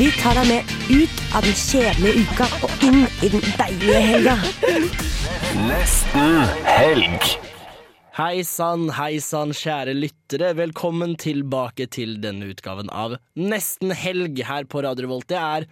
Vi tar deg med ut av den kjedelige uka og inn i den deilige helga. Nesten helg. Hei sann, hei sann, kjære lyttere. Velkommen tilbake til denne utgaven av Nesten helg her på Radio Revolt. Det er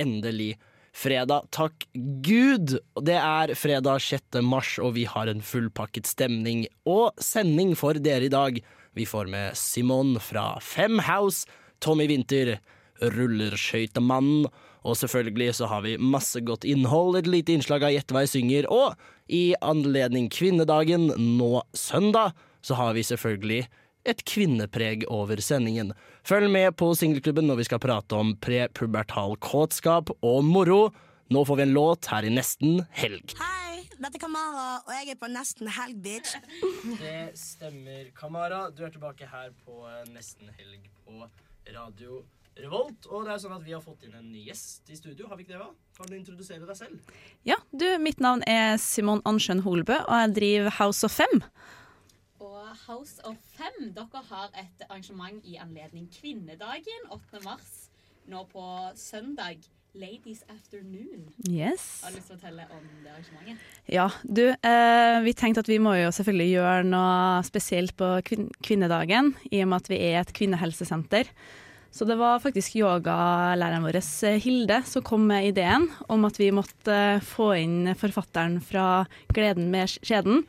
endelig fredag. Takk Gud! Det er fredag 6. mars, og vi har en fullpakket stemning og sending for dere i dag. Vi får med Simon fra Fem House, Tommy Winther, Rullerskøytemannen, og selvfølgelig så har vi masse godt innhold, et lite innslag av Gjett hva jeg synger, og i anledning kvinnedagen nå søndag, så har vi selvfølgelig et kvinnepreg over sendingen. Følg med på Singelklubben når vi skal prate om prepubertal kåtskap og moro. Nå får vi en låt her i nesten helg. Hei, dette er Kamara, og jeg er på nesten helg, bitch. Det stemmer, Kamara. Du er tilbake her på nesten helg på Radio Revolt. Og det er sånn at vi har fått inn en ny gjest i studio. Har vi ikke det, hva? Kan du introdusere deg selv? Ja, du, mitt navn er Simon Ansjøen Holbø, og jeg driver House of Fem. Og House of Fem, dere har et arrangement i anledning kvinnedagen 8. mars. Nå på søndag. Ladies Afternoon. Yes. Har du lyst til å fortelle om det arrangementet? Ja, du, eh, vi tenkte at vi må jo selvfølgelig gjøre noe spesielt på kvin kvinnedagen, i og med at vi er et kvinnehelsesenter. Så det var faktisk yogalæreren vår eh, Hilde som kom med ideen om at vi måtte eh, få inn forfatteren fra 'Gleden med skjeden'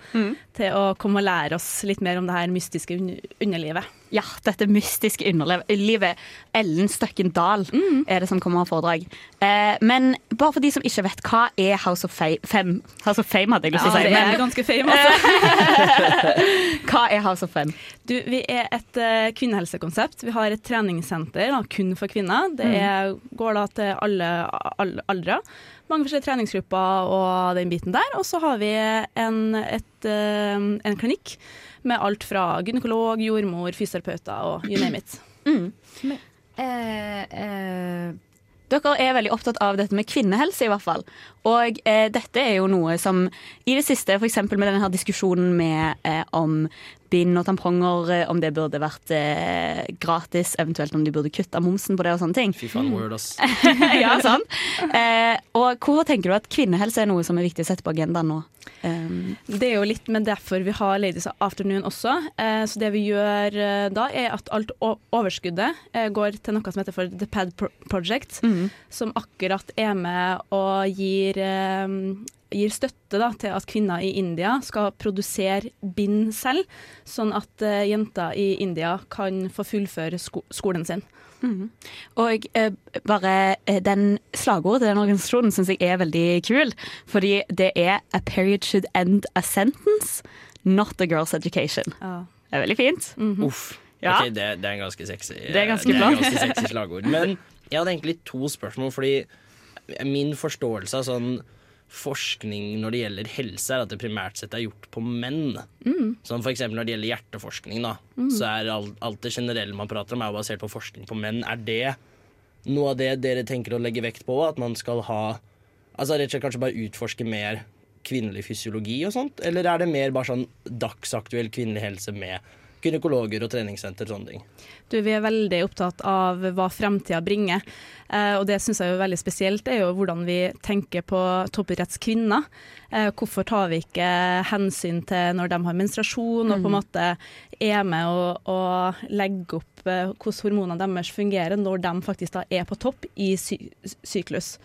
til å komme og lære oss litt mer om det her mystiske underlivet. Ja, dette mystiske underlivet. Ellen Støkken Dahl er det som kommer av foredrag. Eh, men bare for de som ikke vet, hva er House of Fame? Fem? House of Fame, hadde jeg lyst til å si. Ja, det er Men ganske fame, altså. hva er House of Fame? Du, vi er et uh, kvinnehelsekonsept. Vi har et treningssenter da, kun for kvinner. Det er, går da til alle, alle aldre. Mange forskjellige treningsgrupper og den biten der. Og så har vi en, et, uh, en klinikk med alt fra gynekolog, jordmor, fysioterapeuter og you name it. Eh, eh, dere er veldig opptatt av dette med kvinnehelse, i hvert fall. Og eh, dette er jo noe som i det siste, f.eks. med denne her diskusjonen med eh, om bind og tamponger, eh, om det burde vært eh, gratis, eventuelt om de burde kutta momsen på det og sånne ting. Fy faen, word, ass. ja, sant? Eh, og hvorfor tenker du at kvinnehelse er noe som er viktig å sette på agendaen nå? Um, Det er jo litt med derfor vi har Ladies Afternoon også. Eh, så det vi gjør eh, da, er at alt overskuddet eh, går til noe som heter for The Pad Pro Project, som akkurat er med og gir, eh, gir støtte da, til at kvinner i India skal produsere bind selv, sånn at eh, jenter i India kan få fullføre sko skolen sin. Og eh, bare eh, den slagordet til den organisasjonen syns jeg er veldig kul. Fordi det er 'A period should end a sentence, not a girl's education'. Oh. Det er veldig fint. Uff. Ja. Okay, det, det er en ganske sexy Det er ganske det bra. er ganske sexy slagord. Men jeg hadde egentlig to spørsmål, fordi min forståelse av sånn forskning når det gjelder helse, er at det primært sett er gjort på menn. Som for eksempel når det gjelder hjerteforskning, da, så er alt, alt det generelle man prater om, er basert på forskning på menn. Er det noe av det dere tenker å legge vekt på? At man skal ha Altså rett og slett kanskje bare utforske mer kvinnelig fysiologi og sånt? Eller er det mer bare sånn dagsaktuell kvinnelig helse med gynekologer og treningssenter og sånne ting? Du, vi er veldig opptatt av hva framtida bringer. Eh, og det syns jeg er veldig spesielt, er jo hvordan vi tenker på toppidrettskvinner. Eh, hvorfor tar vi ikke hensyn til når de har menstruasjon, og på en måte er med å, å legge opp eh, hvordan hormonene deres fungerer når de faktisk da er på topp i sy syklus.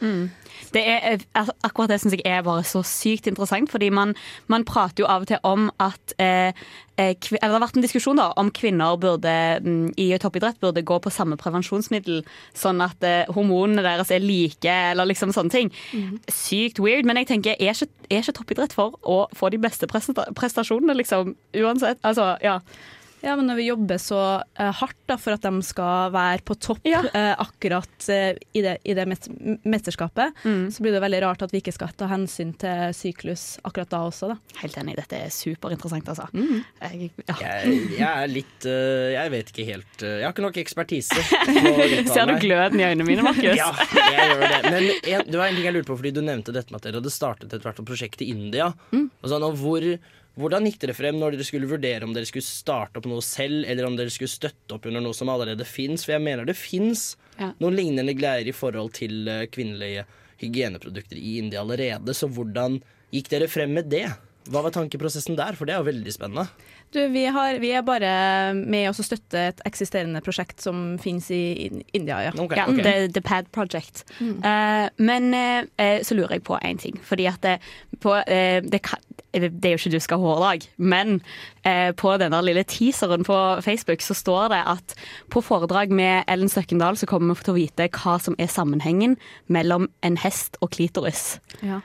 Det er, eh, akkurat det syns jeg er bare så sykt interessant, fordi man, man prater jo av og til om at eh, Det har vært en diskusjon da, om kvinner burde, mm, i toppidrett burde gå på samme prevensjonsmiddel, sånn at eh, hormonene deres er like, eller liksom sånne ting. Sykt weird, men jeg tenker, er ikke, er ikke toppidrett for å få de beste prestasjonene, liksom? Uansett. Altså, ja. Ja, men når vi jobber så uh, hardt da, for at de skal være på topp eh, akkurat uh, i det, i det met mesterskapet, Mm. så blir det veldig rart at vi ikke skal ta hensyn til syklus akkurat da også. Da. Helt enig, dette er superinteressant, altså. Mm. Jeg, ja. Jeg, jeg er litt Jeg vet ikke helt Jeg har ikke nok ekspertise. Ser du gløden i øynene mine, Markus? Ja, jeg gjør det. Men en, det var en ting jeg lurte på, fordi du nevnte dette med at dere hadde startet et prosjekt i India. Mm. Og sånn, og hvor, hvordan gikk dere frem når dere skulle vurdere om dere skulle starte opp noe selv, eller om dere skulle støtte opp under noe som allerede fins? For jeg mener det fins Ja. noen lignende greier i forhold til øh, kvinnelige hygieneprodukter i India allerede. Så hvordan gikk dere frem med det? Hva var tankeprosessen der? For det er jo veldig spennende. Du, vi, har, vi er bare med oss å støtte et eksisterende prosjekt som finnes i India, ja. Ok, Ja, ok. the, the Pad Project. Eh, men eh, eh, så lurer jeg på én ting. Fordi at det, på, uh, det, kan, det er jo ikke du skal ha hårdag, men eh, på denne lille teaseren på Facebook så står det at på foredrag med Ellen Støkkendal så kommer vi til å vite hva som er sammenhengen mellom en hest og klitoris. ja.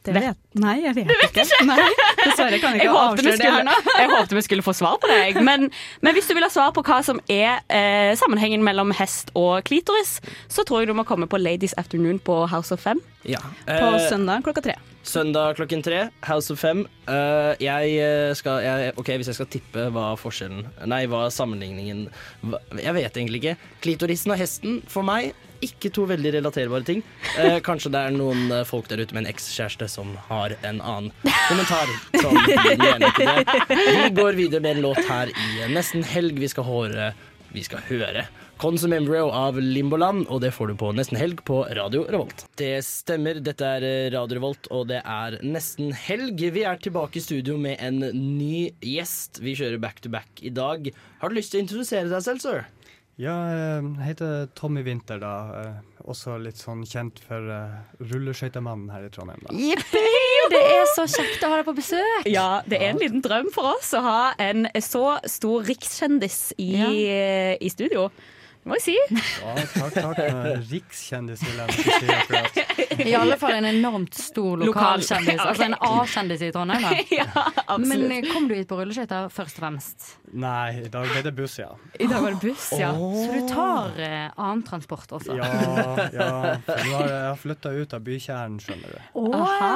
Det Vet- vet Nei, jeg vet ikke. Nei, dessverre kan jeg ikke jeg vi avsløre det her nå. skulle, jeg håpte vi skulle få svar på det. Men, men hvis du vil ha svar på hva som er eh, sammenhengen mellom hest og klitoris, så tror jeg du må komme på Ladies Afternoon på House of Fem. Ja. På Eh, søndag klokka tre. Søndag klokken tre, House of Fem. Uh, jeg eh, skal jeg, OK, hvis jeg skal tippe hva forskjellen Nei, hva sammenligningen hva, Jeg vet egentlig ikke. Klitorisen og hesten, for meg, ikke to veldig relaterbare ting. Eh, kanskje det er noen eh, folk der ute med en ekskjæreste som har en annen kommentar. Som. Vi går videre med en låt her i Nesten helg. Vi skal høre, vi skal høre Consum Embryo av Limboland, og det får du på Nesten helg på Radio Revolt. Det stemmer, dette er eh, Radio Revolt, og det er nesten helg. Vi er tilbake i studio med en ny gjest. Vi kjører back to back i dag. Har du lyst til å introdusere deg selv, sir? Ja, jeg heter Tommy Winther, da. Eh, Også litt sånn kjent for uh, rulleskøytemannen her i Trondheim. da. Jippi! Det er så kjekt å ha deg på besøk. Ja, det er en liten drøm for oss å ha en så stor rikskjendis i, i studio. Det må jeg si. Ja, takk, takk. Rikskjendis vil jeg ikke si akkurat. I alle fall en enormt stor lokalkjendis. Lokal. ok. Altså en A-kjendis i Trondheim. Da. Ja, absolutt. Men eh, kom du hit på rulleskøyter først og fremst? Nei, i dag ble det buss, ja. I dag var det buss, ja. Så du tar eh, annen transport også? Ja, ja. Har jeg, jeg flytta ut av bykjernen, skjønner du. Aha,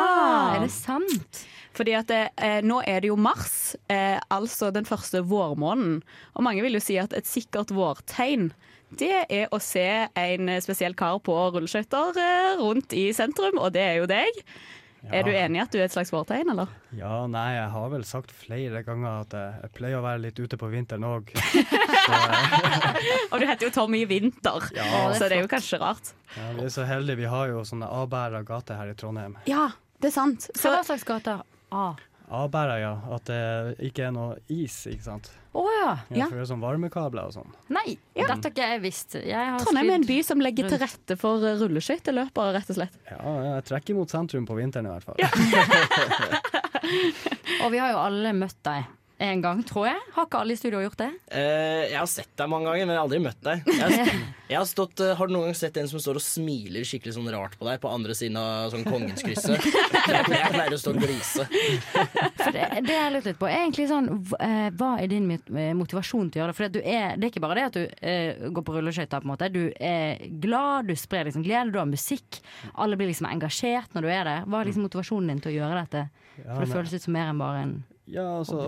er det sant? Fordi at det, eh, nå er det jo mars, eh, altså den første vårmåneden. Og mange vil jo si at et sikkert vårtegn det er å se en spesiell kar på rulleskøyter eh, rundt i sentrum, og det er jo deg. Er du enig i at du er et slags vårtegn, eller? Ja, nei, jeg har vel sagt flere ganger at jeg, jeg pleier å være litt ute på vinteren òg. Og du heter jo Tommy Winter, Ja. Er så det er jo kanskje rart. Ja, vi er så heldige, vi har jo sånne Abæra gate her i Trondheim. Ja, det er sant. Hva slags gater? A. Abæra, ja. At det ikke er noe is, ikke sant. Å ja. Ja, For det er sånn varmekabler og sånn. Nei, dette har ikke jeg visst. Jeg har Trondheim er en by som legger til rette for eh, rulleskøyteløpere, rett og slett. Ja, jeg trekker mot sentrum på vinteren i hvert fall. Og vi har jo alle møtt deg en gang, tror jeg. Har ikke alle i studio gjort det? Uh, jeg har sett deg mange ganger, men jeg har aldri møtt deg. Jeg har, jeg har, stått, uh, har du noen gang sett en som står og smiler skikkelig sånn rart på deg på andre siden av sånn Kongenskrysset? Jeg pleier å stå og grise. For det, det jeg lurte litt på. Er egentlig sånn, eh, Hva er din motivasjon til å gjøre det? For det, du er, det er ikke bare det at du går på rulleskøyter. på en måte. Du er glad, du sprer liksom glede, du har musikk. Alle blir liksom engasjert når du er der. Hva er liksom motivasjonen din til å gjøre dette? Ja, For det føles ut som mer enn bare en Ja, altså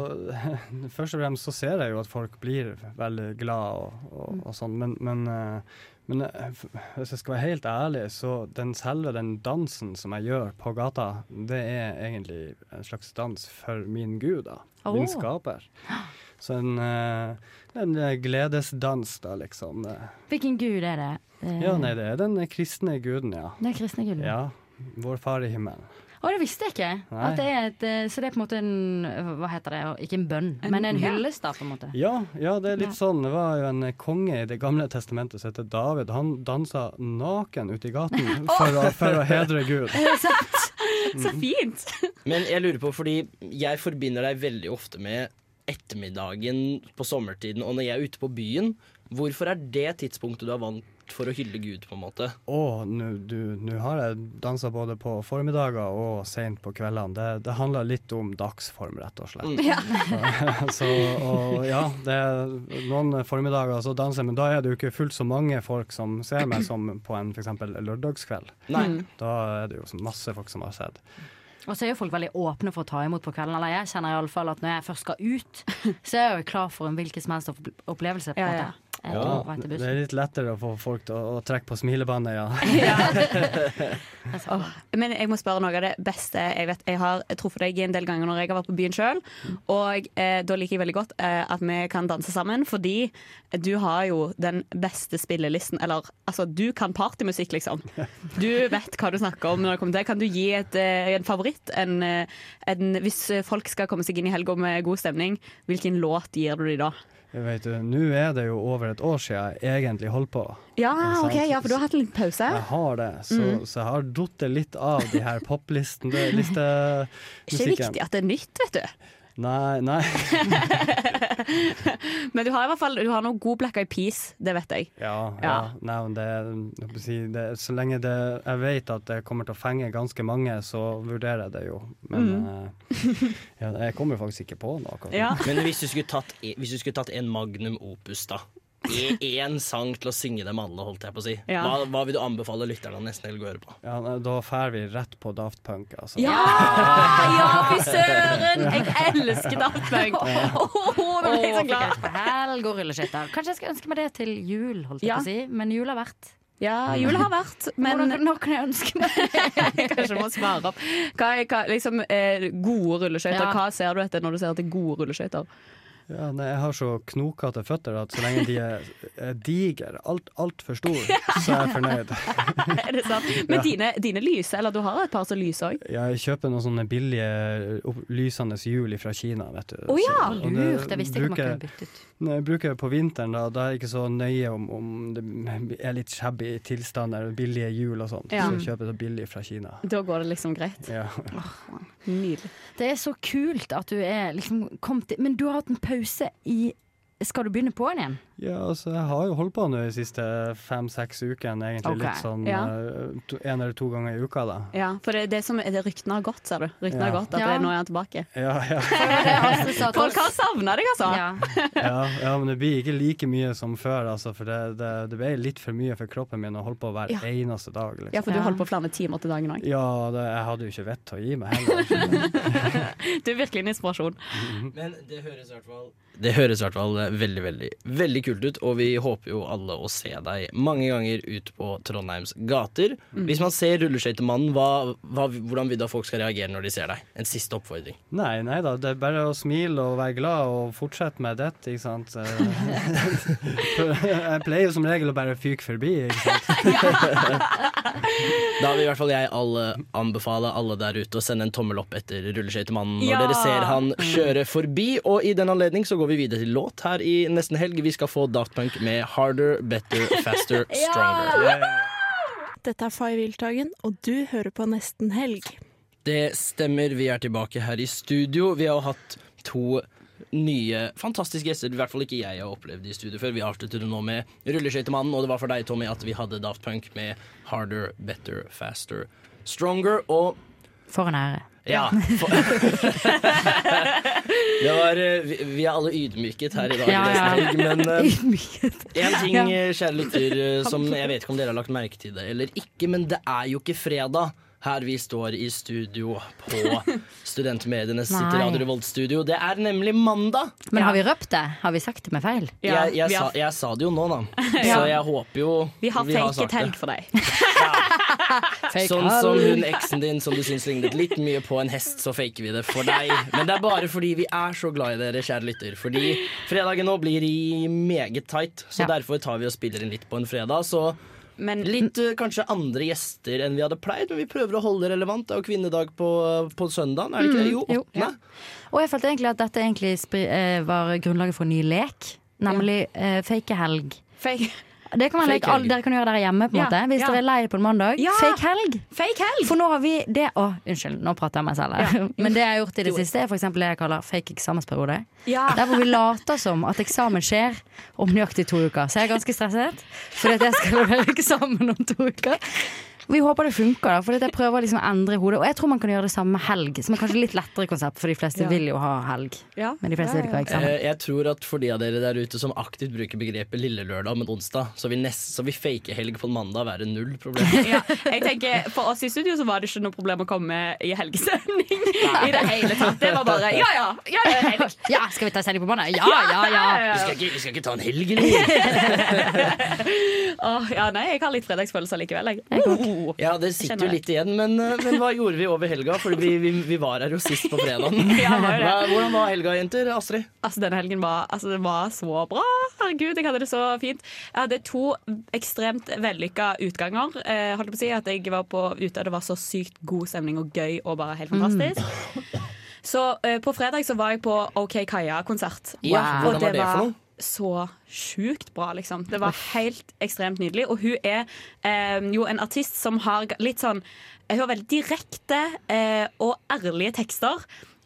Først og fremst så ser jeg jo at folk blir veldig glad og, og, og sånn, men, men, eh, men eh, hvis jeg skal være helt ærlig, så den selve den dansen som jeg gjør på gata, det er egentlig en slags dans for min gud, da. Min skaper. Så en, eh, en gledesdans, da, liksom. Hvilken gud er det? Ja, nei, det er den kristne guden, ja. Er kristne guden. Ja. Vår far i himmelen. Å, det visste jeg ikke. At det er et, eh, så det er på en måte en Hva heter det? Ikke en bønn, En- men en hyllest, da, på en måte. Ja, ja, det er litt sånn. Det var jo en konge i Det gamle testamentet som heter David. Han dansa naken ute i gaten for, å, for å hedre Gud. Så fint! Men jeg lurer på, fordi jeg forbinder deg veldig ofte med ettermiddagen på sommertiden og når jeg er ute på byen. Hvorfor er det tidspunktet du har valgt, gjort for å hylle Gud, på en måte? Å, nå har jeg dansa både på formiddager og seint på kveldene. Det, det, handler litt om dagsform, rett og slett. Ja. så, og ja, det er noen formiddager så danser jeg, men da er det jo ikke fullt så mange folk som ser meg som på en f.eks. lørdagskveld. Nei. Da er det jo masse folk som har sett. Og så er jo folk veldig åpne for å ta imot på kvelden. Eller jeg kjenner iallfall at når jeg først skal ut, så er jeg jo klar for en hvilken som helst opplevelse. på en Ja, ja. Ja, det er litt lettere å få folk til å, å trekke på smilebåndet, ja. Åh, Men jeg må spørre noe av det beste jeg vet. Jeg har truffet deg en del ganger når jeg har vært på byen sjøl. Og eh, da liker jeg veldig godt eh, at vi kan danse sammen, fordi du har jo den beste spillelisten. Eller altså, du kan partymusikk, liksom. Du vet hva du snakker om når det kommer til det. Kan du gi et, eh, en favoritt? En, eh, en, hvis folk skal komme seg inn i helga med god stemning, hvilken låt gir du dem da? Vet du, Nå er det jo over et år siden jeg egentlig holdt på. Ja, OK, ja, for du har hatt en liten pause. Jeg har det, så, Mm. så jeg har datt litt av de her poplistene. Det, Ikke viktig at det er nytt, vet du. Nei, nei. Men du har i hvert fall du har noe god Black Eyed Peas, det vet jeg. Ja, ja. Ja. Nei, men det, det, Så lenge det, jeg vet at det kommer til å fenge ganske mange, så vurderer jeg det jo. Men Mm. eh, ja, jeg kommer faktisk ikke på noe. Men hvis du skulle tatt, hvis du skulle tatt en magnum opus, da. Én sang til å synge dem alle, holdt jeg på å si. Ja. Hva, hva vil du anbefale lytterne nesten helg å høre på? Ja, da drar vi rett på Daft Punk, altså. Ja! Ja, fy søren! Jeg elsker Daft Punk! Ja. Åh, nå ble jeg så glad. helg og rulleskøyter. Kanskje jeg skal ønske meg det til jul, holdt jeg Ja. på å si. Men jul har vært. Ja, jul har vært, men Hvordan- Nå kan jeg ønske meg Kanskje jeg må svare opp. Hva er hva, liksom, eh, gode rulleskøyter? Ja. Hva ser du etter når du ser etter gode rulleskøyter? Ja, nei, jeg har så knokete føtter at så lenge de er, diger digre, alt altfor store, så er jeg fornøyd. Er det sant? Men Ja. dine, dine lyser, eller du har et par som lyser òg? Jeg kjøper noen sånne billige lysende hjul fra Kina, vet du. Å ja, Så- lurt. Jeg visste ikke man kunne bytte ut. Jeg bruker det på vinteren, da, da er jeg ikke så nøye om, om det er litt shabby tilstand eller billige hjul og sånt. Ja. Så jeg kjøper det billig fra Kina. Da går det liksom greit. Ja. Nydelig. Det er så kult at du er liksom kommet i Men du har hatt en pause i Skal du begynne på'n igjen? Ja, altså, jeg har jo holdt på nå de siste fem-seks ukene, egentlig. Okay. Litt sånn Ja. eh, to, en eller to ganger i uka, da. Ja, for det, det som det ryktene har gått, ser du. Ryktene har gått at Ja. det, nå er han tilbake. Ja, ja. Folk har savna deg, altså! ja, ja, men det blir ikke like mye som før, altså. For det, det, det ble litt for mye for kroppen min å holde på hver Ja. eneste dag. Liksom. Ja, for du holder på flere timer til dagen òg. Ja, det, jeg hadde jo ikke vett til å gi meg heller. Du er virkelig en inspirasjon. Men det høres i hvert fall Det høres i hvert fall veldig, veldig, veldig kult ut, og vi håper jo alle å se deg mange ganger ut på Trondheims gater. Mm. Hvis man ser Rulleskøytemannen, hvordan vil du at folk skal reagere når de ser deg? En siste oppfordring. Nei, nei da, det er bare å smile og være glad og fortsette med dette, ikke sant. Eh, jeg pleier jo som regel å bare fyke forbi, ikke sant. Da vil i hvert fall jeg alle anbefale alle der ute å sende en tommel opp etter Rulleskøytemannen når Ja! dere ser han kjøre forbi. Og i den anledning så går vi videre til låt her i nesten helg. Vi skal få Daft Punk med 'Harder, Better, Faster, Stronger'. Dette er Fay Wiltagen, og du hører på Nesten Helg. Det stemmer, vi er tilbake her i studio. Vi har hatt to nye fantastiske gjester. I hvert fall ikke jeg har opplevd i studio før. Vi avslutter det nå med Rulleskøytemannen, og det var for deg, Tommy, at vi hadde Daft Punk med 'Harder, Better, Faster, Stronger'. Og For en ære. Ja. For var, eh, vi, vi er alle ydmyket her i dag, Ja, ja. men eh, en ting, eh, kjære lytter, som jeg vet ikke om dere har lagt merke til det eller ikke, men det er jo ikke fredag. Her vi står i studio på Studentmediene sitt Nei. Radio Revolt-studio. Det er nemlig mandag. Men har vi røpt det? Har vi sagt det med feil? jeg, jeg, har... sa, jeg sa det jo nå, da. Ja. Så jeg håper jo Vi har faket sagt det. helg for deg. Sånn som hun eksen din som du syns lignet litt mye på en hest, så faker vi det for deg. Men det er bare fordi vi er så glad i dere, kjære lytter. Fordi fredagen nå blir i meget tight, så Ja. derfor tar vi og spiller inn litt på en fredag. Så Men litt eh, kanskje andre gjester enn vi hadde pleid, men vi prøver å holde det relevant. Det er jo kvinnedag på, på søndagen, er det ikke det? Jo, Mm, jo. åttende. Og jeg følte egentlig at dette egentlig eh, var grunnlaget for en ny lek, nemlig eh, fake helg. Fake. Det kan være Fake like, all. Dere kan gjøre dere hjemme, på en Ja, måte. Hvis ja. dere er lei på en mandag. Ja. Fake helg. Fake helg! For nå har vi det Å, unnskyld, nå prater jeg meg selv her. Ja. Men det jeg har gjort i det siste, er eksempel det jeg kaller fake eksamensperiode. Ja. Der hvor vi later som at eksamen skjer om nøyaktig to uker. Så jeg er ganske stresset, fordi at jeg skal levere eksamen om to uker. Vi håper det funker, da, for jeg prøver liksom å endre hodet. Og jeg tror man kan gjøre det samme med helg, som er kanskje litt lettere konsept, for de fleste Ja. vil jo ha helg. Ja. Men de fleste vil ikke ha eksamen. Eh, Jeg tror at for de av dere der ute som aktivt bruker begrepet lille lørdag om en onsdag, så vil, nest, så vil fake helg på en mandag være null problem. Ja, jeg tenker For oss i studio så var det ikke noe problem å komme i helgesending i det hele tatt. Det var bare ja ja, ja, helg. Ja, skal vi ta sending på mandag? Ja, ja, ja. Vi skal ikke, vi skal ikke ta en helg, eller? Åh, ja, nei, jeg har litt fredagsfølelse likevel, jeg. Ja, det sitter jo litt igjen, men, eh, men hva gjorde vi over helga? For vi, vi, vi var her jo sist på fredag. Ja. Hvordan var helga, jenter? Astrid? Altså, denne helgen var, altså, det var så bra. Herregud, jeg hadde det så fint. Jeg hadde to ekstremt vellykka utganger. Eh, holdt på å si at jeg var på ute, og det var så sykt god stemning og gøy og bare helt fantastisk. Så eh, på fredag så var jeg på OK Kaja-konsert. Ja, hvordan Og var det for noe? Så sjukt bra, liksom. Det var helt ekstremt nydelig. Og hun er eh, jo en artist som har litt sånn Hun har veldig direkte eh, og ærlige tekster.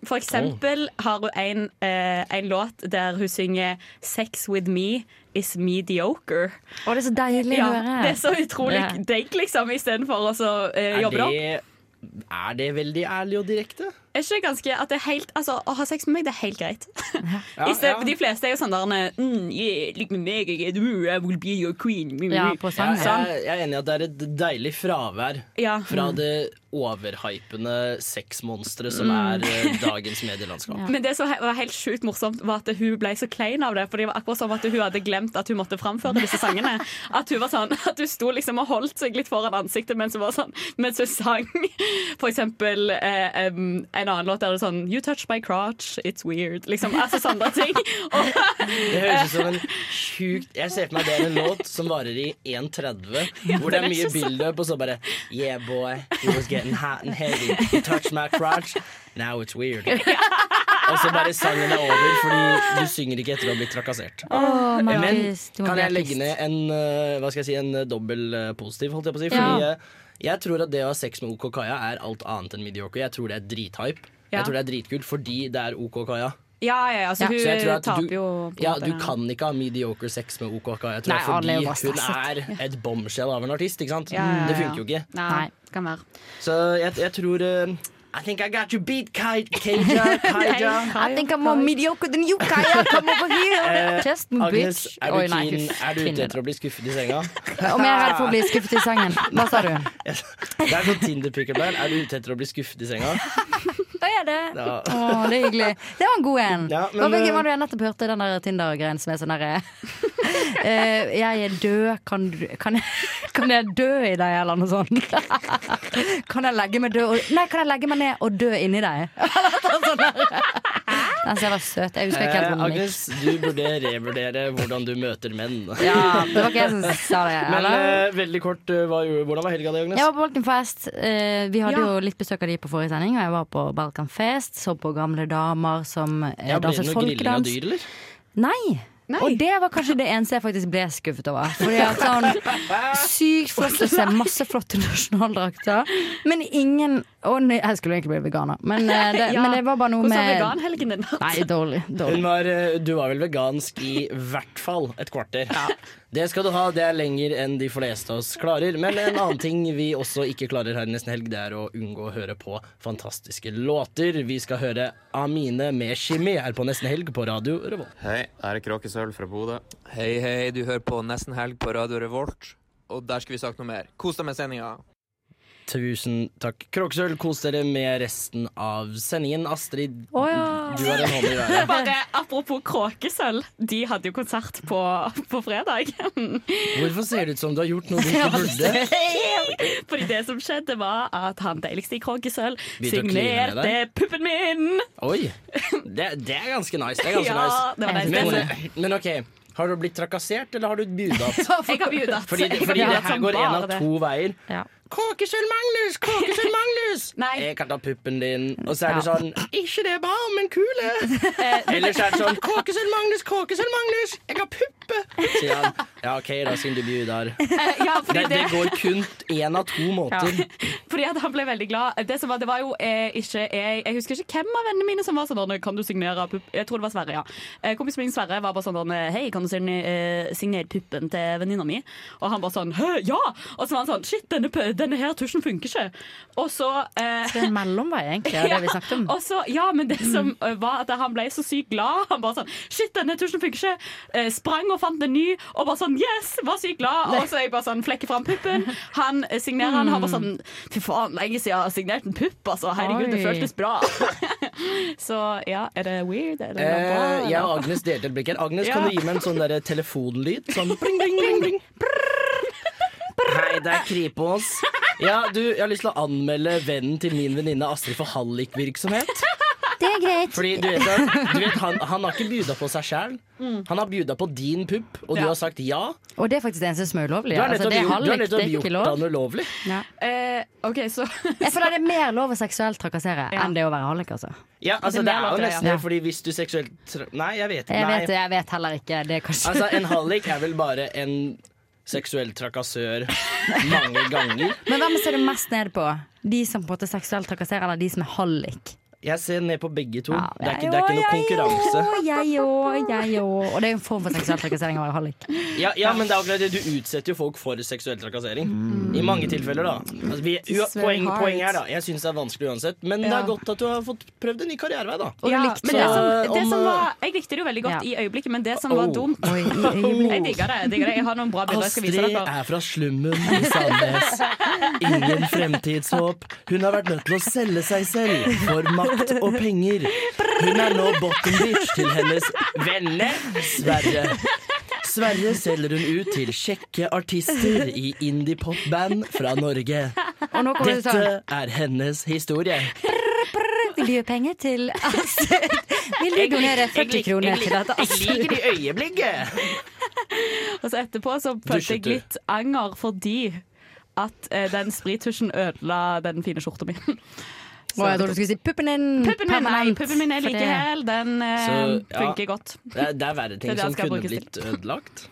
For eksempel har hun en, eh, en låt der hun synger 'Sex with me is mediocre'. Å, det er så deilig ja, å høre. Det er så utrolig Ja. digg, liksom, istedenfor å eh, jobbe det opp. er det veldig ærlig og direkte? Er ikke det ganske at det er helt Altså, å ha sex med meg, det er helt greit. Ja, ja. De fleste er jo sånn der mm, yeah, Lik med meg, jeg I will be your queen. Ja, på sang, Ja, Sånn. jeg, jeg er enig i at det er et deilig fravær Ja. fra Mm. det overhypende sexmonsteret som Mm. er eh, dagens medielandskap. Men det som var helt sjukt morsomt, var at hun ble så klein av det. For det var akkurat som at hun hadde glemt at hun måtte framføre disse sangene. At hun var sånn, at hun sto liksom og holdt seg litt foran ansiktet mens hun, var sånn, mens hun sang. For eksempel eh, en annen låt der det er sånn You touch my crotch, it's weird. Liksom, altså sånne ting. Og, Det høres ut som en sjukt Jeg ser for meg det er en låt som varer i 1,30, hvor det er mye ikke og bilder på så bare Yeah, boy, you was getting hot and heavy. You touched my crotch. Now it's weird. Og så bare sangen er over, fordi du synger ikke etter å ha blitt trakassert. Oh, Men kan jeg legge ned en uh, Hva skal jeg si, en uh, dobbel uh, positiv, holdt jeg på å si? Fordi uh, jeg tror at det å ha sex med OK Kaja er alt annet enn mediocre. Jeg tror det er drithype. Ja. Jeg tror det er dritkult fordi det er OK Kaja. ja, ja, ja, Så jeg hun at taper du- jo på Ja, du kan ikke ha mediocre sex med OK Kaja. Nei, fordi hun er et bombshell av en artist. Ikke sant? Ja, ja, ja. Det funker jo ikke. Nei, kan være. Så jeg, jeg tror uh, I think I got you beat, Kai- Kaja. Kaja. I think I'm more mediocre than you, Kaja. Come over here. Eh, Just Agnes, bitch. er du, Oi, nei, keen, er du ute etter å bli skuffet i senga? Om jeg er redd for å bli skuffet i sengen. Hva sa du? Det er sånn Tinder-pickup der. Er du ute etter å bli skuffet i senga? Hva er det? Ja. Å, det er hyggelig. Det var en god en. Ja, men, Hva var eh, det var det jeg nettopp hørte den der Tinder-greien som er sånn derre uh, Jeg er død, kan, du, kan, jeg, kan jeg dø i deg, eller noe sånt? kan jeg legge meg død og, Nei, kan jeg legge meg ned og dø inni deg? Sånn. Den som var søt. Jeg husker ikke helt Eh, hvordan det gikk. Agnes, du burde revurdere hvordan du møter menn. Ja, det var ikke jeg som sa det. Men eller? eh, veldig kort, eh, hvordan var helga di, Agnes? Jeg var på Balkanfest. Eh, vi hadde Ja. jo litt besøk av de på forrige sending, og jeg var på Balkanfest. Så på gamle damer som ja, danset folkedans. ble det noe grilling av dyr, eller? Nei. Og det var kanskje det eneste jeg faktisk ble skuffet over. Fordi at sånn Sykt flott å se masse flotte nasjonaldrakter, men ingen Å nei, jeg skulle egentlig bli veganer, men, eh, det, Ja. men det var bare noe Hvordan med veganhelgen din? Nei, dårlig. Hun dårlig. var, eh, du var vel vegansk i hvert fall et kvarter. Det skal du ha, det er lenger enn de fleste av oss klarer. Men en annen ting vi også ikke klarer her i nesten helg, det er å unngå å høre på fantastiske låter. Vi skal høre Amine med Shimmy her på Nesten helg på Radio Revolt. Hei, her er Kråkesølv fra Bodø. Hei, hei, du hører på Nesten helg på Radio Revolt. Og der skal vi sagt noe mer. Kos deg med sendinga. Tusen takk. Kråkesølv, kos dere med resten av sendingen. Astrid, oh, ja. du har en hånd i været. bare Apropos Kråkesølv, de hadde jo konsert på, på fredag. Hvorfor ser det ut som du har gjort noe du ikke burde? Fordi det som skjedde, var at han deiligste i Kråkesølv signerte puppen min! Oi! Det, det er ganske nice. Det er ganske Ja, nice. det var nice. Men, men OK, har du blitt trakassert, eller har du budat? Jeg har bjudet. Fordi, fordi, har fordi det her går en av to veier. Ja. Kråkesølv Magnus! Kråkesølv Magnus! Jeg kan ta puppen din. Og så er det sånn Ikke det bare, men kule! Eller så er det sånn Kråkesølv Magnus! Kråkesølv Magnus! Jeg har puppen puppe, sier han. Ja, OK, da, siden du bjuder. Eh, ja, fordi Det, det det- går kun én av to måter. Fordi at han ble veldig glad. Det, som var, det var jo eh, ikke jeg, jeg husker ikke hvem av vennene mine som var sånn Kan du signere pupp... Jeg tror det var Sverre, ja. Eh, kompisen min Sverre var bare sånn Hei, kan du signe- eh, signere puppen til venninna mi? Og han bare sånn Hø, ja! Og så var han sånn Shit, denne, denne her tusjen funker ikke. Og så eh, Så det er en mellomvei, egentlig, av det vi snakket om. Og så, ja, men det som var at han ble så sykt glad. Han bare sånn Shit, denne tusjen funker ikke. Eh, sprang og fant en ny, og bare sånn Yes! Var sykt glad. Og så er jeg bare sånn flekker fram puppen. Han signerer den. Han bare sånn Fy faen, lenge siden jeg har signert en pupp, altså. Herregud, det føltes bra. så ja, er det weird? Er det bra? Eh, jeg og Agnes delte et blikk her. Agnes, Ja. kan du gi meg en sånn der telefonlyd? Sånn bling, bling, bling, bling. Hei, det er Kripos. Ja, du, jeg har lyst til å anmelde vennen til min venninne Astrid for hallikvirksomhet. Det er greit. Fordi du vet, at, du vet han, han har ikke bjuda på seg sjæl. Mm. Han har bjuda på din pupp, og du Ja. har sagt ja. Og det er faktisk det eneste som er ulovlig. Du har Altså, nettopp altså, det nettopp gjort lov. han ulovlig. Ja. Eh, okay, så Jeg føler det er mer lov å seksuelt trakassere enn det å være hallik, altså. Ja, altså Det er det er jo nesten det, ja. fordi hvis du seksuelt tra- Nei, jeg vet ikke. Jeg vet, jeg vet heller ikke. Det er kanskje Altså, en hallik er vel bare en seksuell trakassør mange ganger. Men hvem ser du mest ned på? De som på en måte seksuelt trakasserer, eller de som er hallik? Jeg ser ned på begge to. Ja, det, er ikke, det er ikke noe konkurranse. Jeg òg, jeg òg. Og det er en form for seksuell trakassering å være hallik. Ja, ja, men det er akkurat det. Du utsetter jo folk for seksuell trakassering. I mange tilfeller, da. Altså, vi, u, poeng, poeng her, da. Jeg syns det er vanskelig uansett. Men det er godt at du har fått prøvd en ny karrierevei, da. Ja, men det som, det om, som eh, var, jeg likte det jo veldig godt i øyeblikket, men det som var Oh. dumt Oi. Jeg digger det. Jeg, det. jeg har noen bra bilder jeg skal vise Astrid er fra slummen i Sandnes. Ingen fremtidshåp. Hun har vært nødt til å selge seg selv for makt og penger. Hun er nå bottom bitch til hennes venner Sverre. Sverre selger hun ut til kjekke artister i indie-pop-band fra Norge. Og nå Dette sånn er hennes historie. Vil du gi penger til Astrid? Vil du donere 40 kroner til dette Jeg liker det i øyeblikket. Og så etterpå så følte jeg litt anger fordi at eh, den sprittusjen ødela den fine skjorta mi. Å, jeg trodde du skulle si puppen din. Puppen min, nei, puppen min er like hel. Den eh, Så, ja. funker godt. Det er, det er verre ting som kunne blitt ødelagt.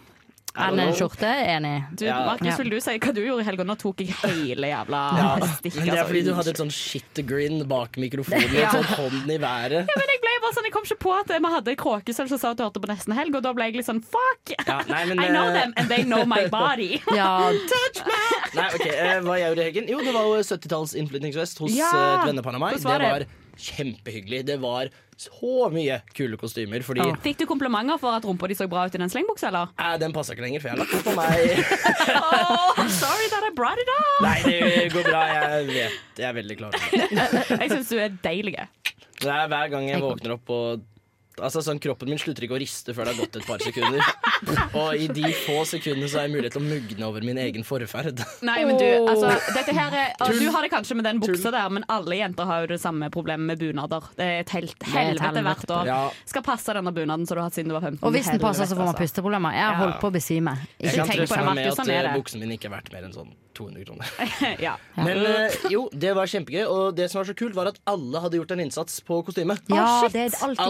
Enn en skjorte? Enig. Du, Ja. Markus, vil du si hva du gjorde i helga? Nå tok jeg hele jævla Ja, stikket. men det er altså. fordi du hadde et sånn shit-grin bak mikrofonen. Ja. Sånn hånden i været. Ja, men jeg ble bare sånn, jeg kom ikke på at vi hadde kråkesølv som sa at du hørte på Nesten Helg, og da ble jeg litt sånn fuck! Ja, nei, men, I know eh, them, and they know my body. Ja, Nei, ok, eh, Hva jeg gjorde i helgen? Jo, det var jo 70-talls innflytningsfest hos Ja! eh, et vennepar av meg. Det? var kjempehyggelig. Det var så mye kule kostymer. Fordi Fikk du komplimenter for at rumpa di så bra ut i den slengbuksa, eller? eh, den passa ikke lenger, for jeg har lagt den på meg. Oh, sorry that I brought it up! Nei, det går bra. Jeg vet Jeg er veldig klar. Jeg syns du er deilig. Det er hver gang jeg våkner opp og Altså sånn, Kroppen min slutter ikke å riste før det har gått et par sekunder. Og i de få sekundene så har jeg mulighet til å mugne over min egen forferd. Nei, men du, altså, dette her er, altså, du har det kanskje med den buksa der, men alle jenter har jo det samme problemet med bunader. Det er et helt helvete hvert år. Ja. Skal passe denne bunaden som du har hatt siden du var 15. Og hvis den passer, så får man Helvete, pusteproblemer. Jeg har holdt på å besvime. Jeg kan trøste meg med at sånn er eh, det. buksen min ikke er verdt mer enn sånn 200 kroner. altså. ja. Men eh, jo, det var kjempegøy. Og det som var så kult, var at alle hadde gjort en innsats på kostymet. Ja, det er Alt,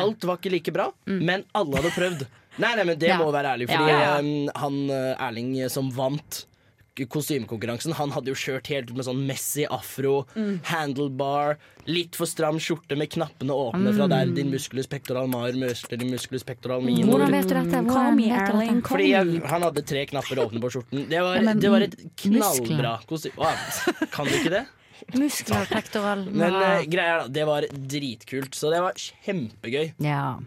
alt var ikke like bra, men alle hadde prøvd. Nei, nei, men Det Ja. må være ærlig, fordi Ja, ja. eh, han eh, Erling eh, som vant kostymekonkurransen, han hadde jo kjørt helt med sånn messy afro, handlebar, litt for stram skjorte med knappene åpne fra der din musculus pectoral mar møster din musculus pectoral minor. Hvordan vet du dette? Hvordan vet du dette? Fordi jeg, han hadde tre knapper åpne på skjorten. Det var, Ja, men det var et knallbra kostyme. Kan du ikke det? Muskler, pektoral Men uh, greia er da, det var dritkult, så det var kjempegøy. Ja.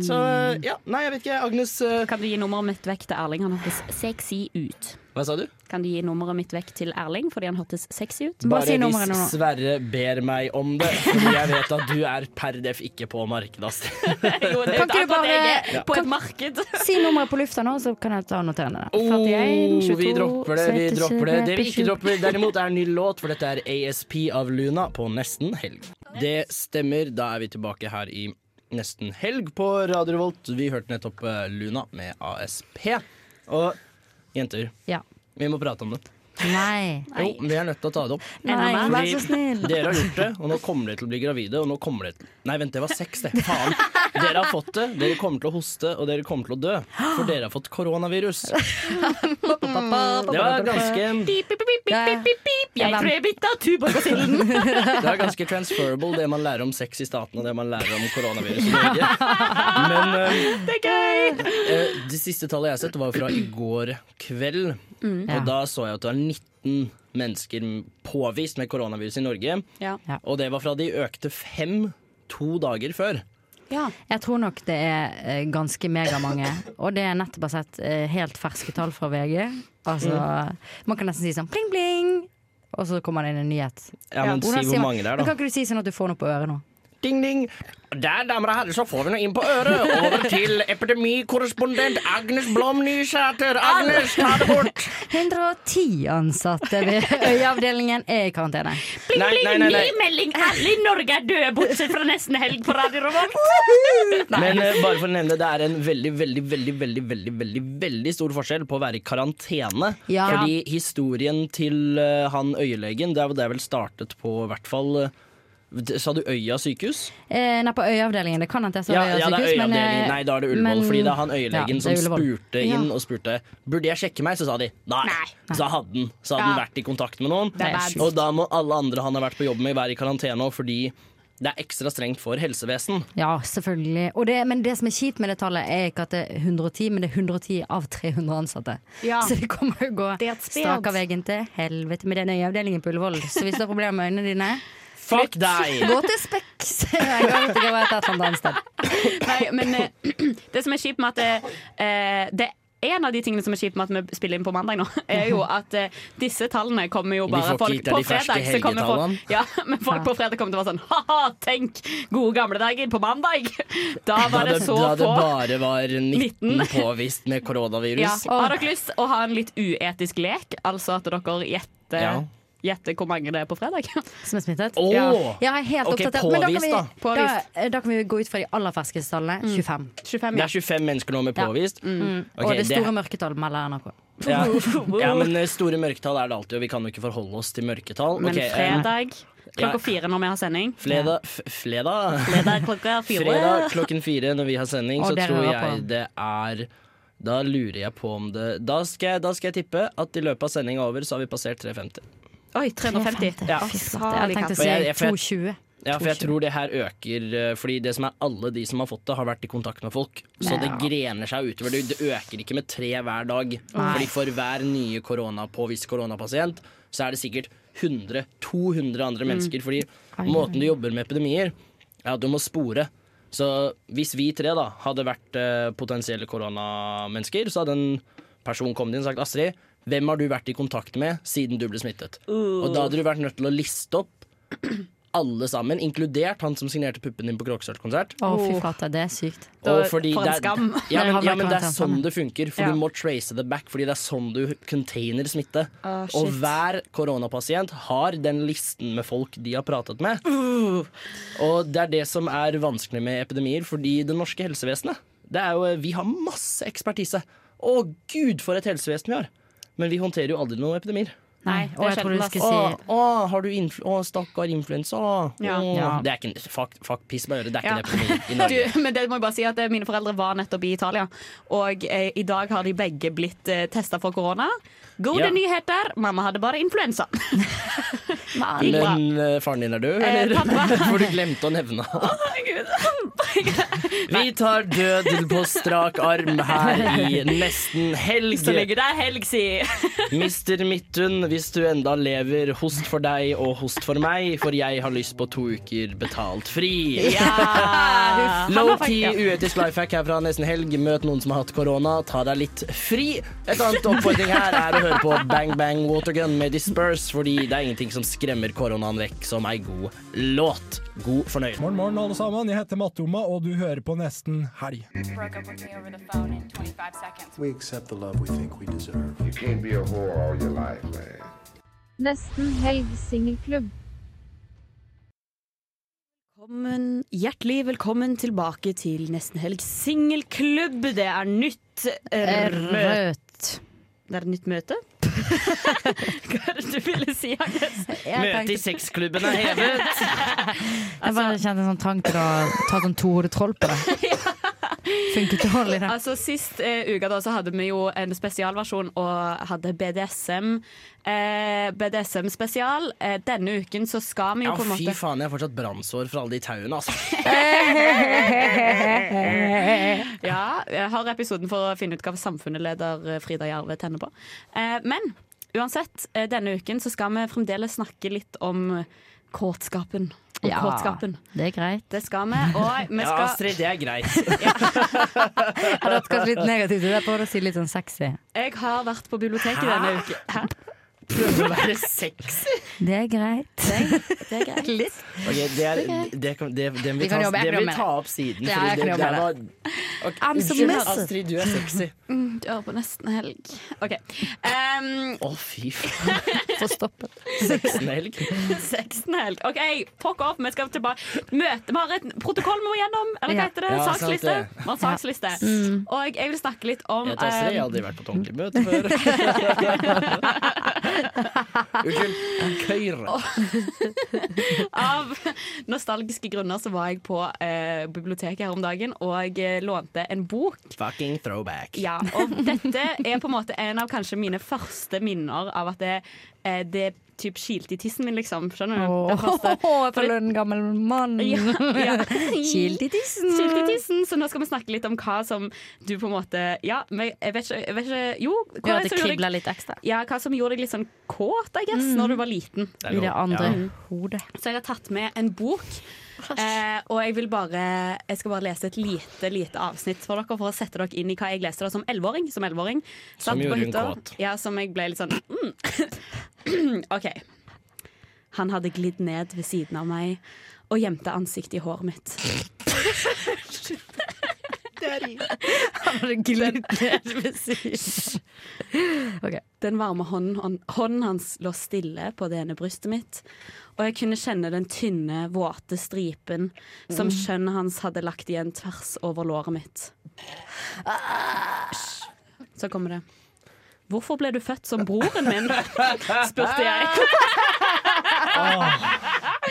Så ja, nei, jeg vet ikke. Agnes uh... Kan du gi nummeret mitt vekk til Erling? Han hørtes sexy ut. Hva sa du? Kan du gi nummeret mitt vekk til Erling fordi han hørtes sexy ut? Bare si hvis nå. Sverre ber meg om det, fordi jeg vet at du er per def ikke på markedet. Astrid. Jo, det Kan ikke du bare ja. på et marked. Si nummeret på lufta nå, så kan jeg ta og notere det. Oh, 41, 22, vi dropper det, vi dropper det. Det vi ikke dropper, derimot, er en ny låt, for dette er ASP av Luna på nesten helg. Det stemmer. Da er vi tilbake her i nesten helg på Radio Revolt. Vi hørte nettopp eh, Luna med ASP. Og jenter, Ja. vi må prate om det. Nei. Jo, vi er nødt til å ta det opp. Nei, vær så snill. Dere har gjort det, og nå kommer dere til å bli gravide. Og nå kommer dere til Nei, vent, det var sex, det. Faen. dere har fått det. Dere kommer til å hoste, og dere kommer til å dø. For dere har fått koronavirus. Det var ganske Jeg tror jeg bytta tuberkulin. Det er ganske transferable, det man lærer om sex i staten og det man lærer om koronavirus i Norge. Men eh, Det er gøy! eh, det siste tallet jeg har sett, var fra i går kveld. Mm. Og da så jeg at det var 19 mennesker påvist med koronavirus i Norge. Ja. Og det var fra de økte fem to dager før. Jeg tror nok det er eh, ganske megamange. Og det er nettopp sett eh, helt ferske tall fra VG. Altså, Man kan nesten si sånn pling, pling. Og så kommer det inn en nyhet. Ja, men ja, si hvor mange det er, da. Men. Kan ikke du si sånn at du får noe på øret nå? Ding, ding. Der, damer og herrer, så får vi nå inn på øret. Over til epidemikorrespondent Agnes Blom Nysæter. Agnes, ta det bort! 110 ansatte ved Øyeavdelingen er i karantene. Nei, nei, nei, nei. Ny melding! Alle i Norge er døde, bortsett fra nesten helg på Radio Revolt. Men uh, bare for å nevne det er en veldig, veldig, veldig, veldig, veldig, veldig, veldig stor forskjell på å være i karantene. Ja. Fordi historien til uh, han øyelegen, det er vel startet på hvert fall eh, Sa du Øya sykehus? Eh, nei, på Øyeavdelingen. Det kan hende jeg sa Ja, Øya ja, det er sykehus, men, eh, Nei, da er det Ullevål. men- fordi det er han øyelegen ja, er som spurte inn Ja. og spurte Burde jeg sjekke meg. Så sa de nei. Så hadde han Så hadde Ja. vært i kontakt med noen. Og da må alle andre han har vært på jobb med, være i karantene òg, fordi det er ekstra strengt for helsevesen. Ja, selvfølgelig. Og det, men det som er kjipt med det tallet, er ikke at det er 110, men det er 110 av 300 ansatte. Ja. Så det kommer jo gå et sped. strak av veien til helvete med den øyeavdelingen på Ullevål. Så hvis du har problemer med øynene dine, Fuck deg! gå til Speks. Jeg gang ikke hva et annet sted. Nei, men eh, det som er kjipt med at det, eh, det en av de tingene som er kjipt med at vi spiller inn på mandag nå, er jo at eh, disse tallene kommer jo bare folk på fredag. Så kommer folk, ja, men folk på fredag kommer til å være sånn Ha-ha, tenk! Gode gamle dager på mandag! Da var det så da det bare var 19 19. påvist med koronavirus. Ja. Har dere lyst å ha en litt uetisk lek? Altså at dere gjetter Ja. Gjette hvor mange det er på fredag? Som er smittet? Åh! Ja, jeg er helt Ok, oppdatert. Men da kan, påvist, da. da, Påvist. da kan vi gå ut fra de aller ferskeste tallene. 25. 25, Det er 25 mennesker nå med Ja. påvist. Mm. Okay, og det det- store mørketall melder NRK. Ja. ja, men eh, store mørketall er det alltid, og vi kan jo ikke forholde oss til mørketall. Men Ok, eh, fredag klokka ja. fire når vi har sending. Fredag, f- fredag. Fredag klokka fire. Fredag klokken fire når vi har sending, Og så tror jeg på. det er Da lurer jeg på om det Da skal jeg, da skal jeg tippe at i løpet av sendinga over så har vi passert 350. Oi, 350. Ja. Fy. Jeg tenkte å si jeg- for jeg- 220. Ja, for jeg tror det her øker eh, Fordi det som er alle de som har fått det, har vært i kontakt med folk. Så det grener seg utover. Det, det øker ikke med tre hver dag. Fordi for hver nye koronapåvist koronapasient, så er det sikkert 100-200 andre mennesker. Fordi måten du jobber med epidemier, er at du må spore. Så hvis vi tre da hadde vært eh, potensielle koronamennesker, så hadde en person kommet inn og sagt Astrid, hvem har du vært i kontakt med siden du ble smittet? Uh. Og da hadde du vært nødt til å liste opp alle sammen, inkludert han som signerte puppen din på Kråkesølvkonsert. Å, Å, fy flate, det er sykt. Og fordi for en det er- skam. Ja, men, ja, men det er sånn det funker, for Ja. du må trace det back, fordi det er sånn du container smitte. Oh, og hver koronapasient har den listen med folk de har pratet med. Uh. Og det er det som er vanskelig med epidemier, fordi det norske helsevesenet det er jo, Vi har masse ekspertise. Å gud, for et helsevesen vi har! Men vi håndterer jo aldri noen epidemier. Nei, og jeg tror du skal skulle si å, har du influ å, stakkar influensa. Ja. Ja. Det er ikke en fuck, fuck piss på øret. Det er ikke Ja. en epidemi i Du, men det må jeg bare si at eh, Mine foreldre var nettopp i Italia, og eh, i dag har de begge blitt eh, testa for korona. Gode Ja. nyheter. Mamma hadde bare influensa. Bra. Men eh, faren din er død, Eh, eller? Eh, For du glemte å nevne Herregud. Vi tar døden på strak arm her i nesten helg. Så ligger det helg, si. Mister Midtun, hvis du enda lever, host for deg og host for meg, for jeg har lyst på to uker betalt fri. Ja. Low-key uetisk life hack her fra nesten helg. Møt noen som har hatt korona, ta deg litt fri. Et annet oppfordring her er å høre på Bang Bang Watergun med Disperse, fordi det er ingenting som skremmer koronaen vekk som ei god låt. God fornøyelse. Morgen, morgen, alle sammen. Jeg heter Mattoma, og du hører på Nesten Helg. We accept the love we think we deserve. You can't be a whore all your life, man. Nesten helg singelklubb. Velkommen, hjertelig velkommen tilbake til Nesten Helg singelklubb. Det er nytt eh, møte. Det er et nytt møte. Hva er det du ville si, Agnes? Møte i sexklubben er hevet. Jeg bare kjente en sånn trang til å ta sånn tohodet troll på det. Funket dårlig, da. Altså Sist eh, uke da, så hadde vi jo en spesialversjon og hadde BDSM. Eh, BDSM-spesial. Eh, denne uken så skal vi jo Ja, på en måte fy faen, jeg har fortsatt brannsår fra alle de tauene, altså. Ja, jeg har episoden for å finne ut hva samfunnsleder eh, Frida Jarve tenner på. Eh, men uansett, eh, denne uken så skal vi fremdeles snakke litt om kåtskapen. Og Ja, kåtskapen. det er greit. Det skal vi. Og vi Ja, Astrid, det er greit. Jeg hadde hatt kanskje litt negativt til det. Prøvde å si litt sånn sexy. Jeg har vært på biblioteket Hæ? denne uken. Hæ? Prøver å være sexy. Det er greit. Det er greit. Litt. Ok, det, er, det, kan, det, det, Vi vi kan ta, jobbe, jeg det kan vil ta opp siden. Ja, jeg kan jobbe det med var, Ok, Unnskyld. Astrid, du er sexy. Mm, du er på nesten helg. OK. Um, oh, fy faen. Få stoppet. Sexen-helg. Sexen helg. OK, fuck off. Vi skal tilbake. Møte. Vi har et protokoll vi må gjennom. Eller hva heter det? Ja, saksliste. det. Vi har saksliste. saksliste. Mm. Og jeg vil snakke litt om Jeg tar, jeg har aldri vært på et ordentlig møte før. Unnskyld. Køyre. Av nostalgiske grunner så var jeg på eh, biblioteket her om dagen og eh, lånte en bok. Fucking throwback. Ja, og dette er på en måte en av kanskje mine første minner av at det, eh, det typ kilte i tissen min, liksom. Skjønner du? Oh, føler en gammel mann. Ja, ja. Kilt i tissen. Kilt i tissen. Så nå skal vi snakke litt om hva som du på en måte Ja, jeg vet ikke, jeg vet ikke Jo, hva det deg, litt ekstra. ja, hva som gjorde deg litt sånn kåt, I guess, når du var liten. Det I det andre Ja. hodet. Så jeg har tatt med en bok. Eh, og jeg vil bare Jeg skal bare lese et lite lite avsnitt for dere for å sette dere inn i hva jeg leste da som elleveåring. Som, 11-åring. Som gjorde hun kåt. Ja, som jeg ble litt sånn mm. OK. Han hadde glidd ned ved siden av meg og gjemte ansiktet i håret mitt. Han hadde glidd ned ved siden. Okay. Den varme hånden, hånden hans lå stille på det ene brystet mitt, og jeg kunne kjenne den tynne, våte stripen som skjønnet hans hadde lagt igjen tvers over låret mitt. Så kommer det. Hvorfor ble du født som broren min? spurte jeg.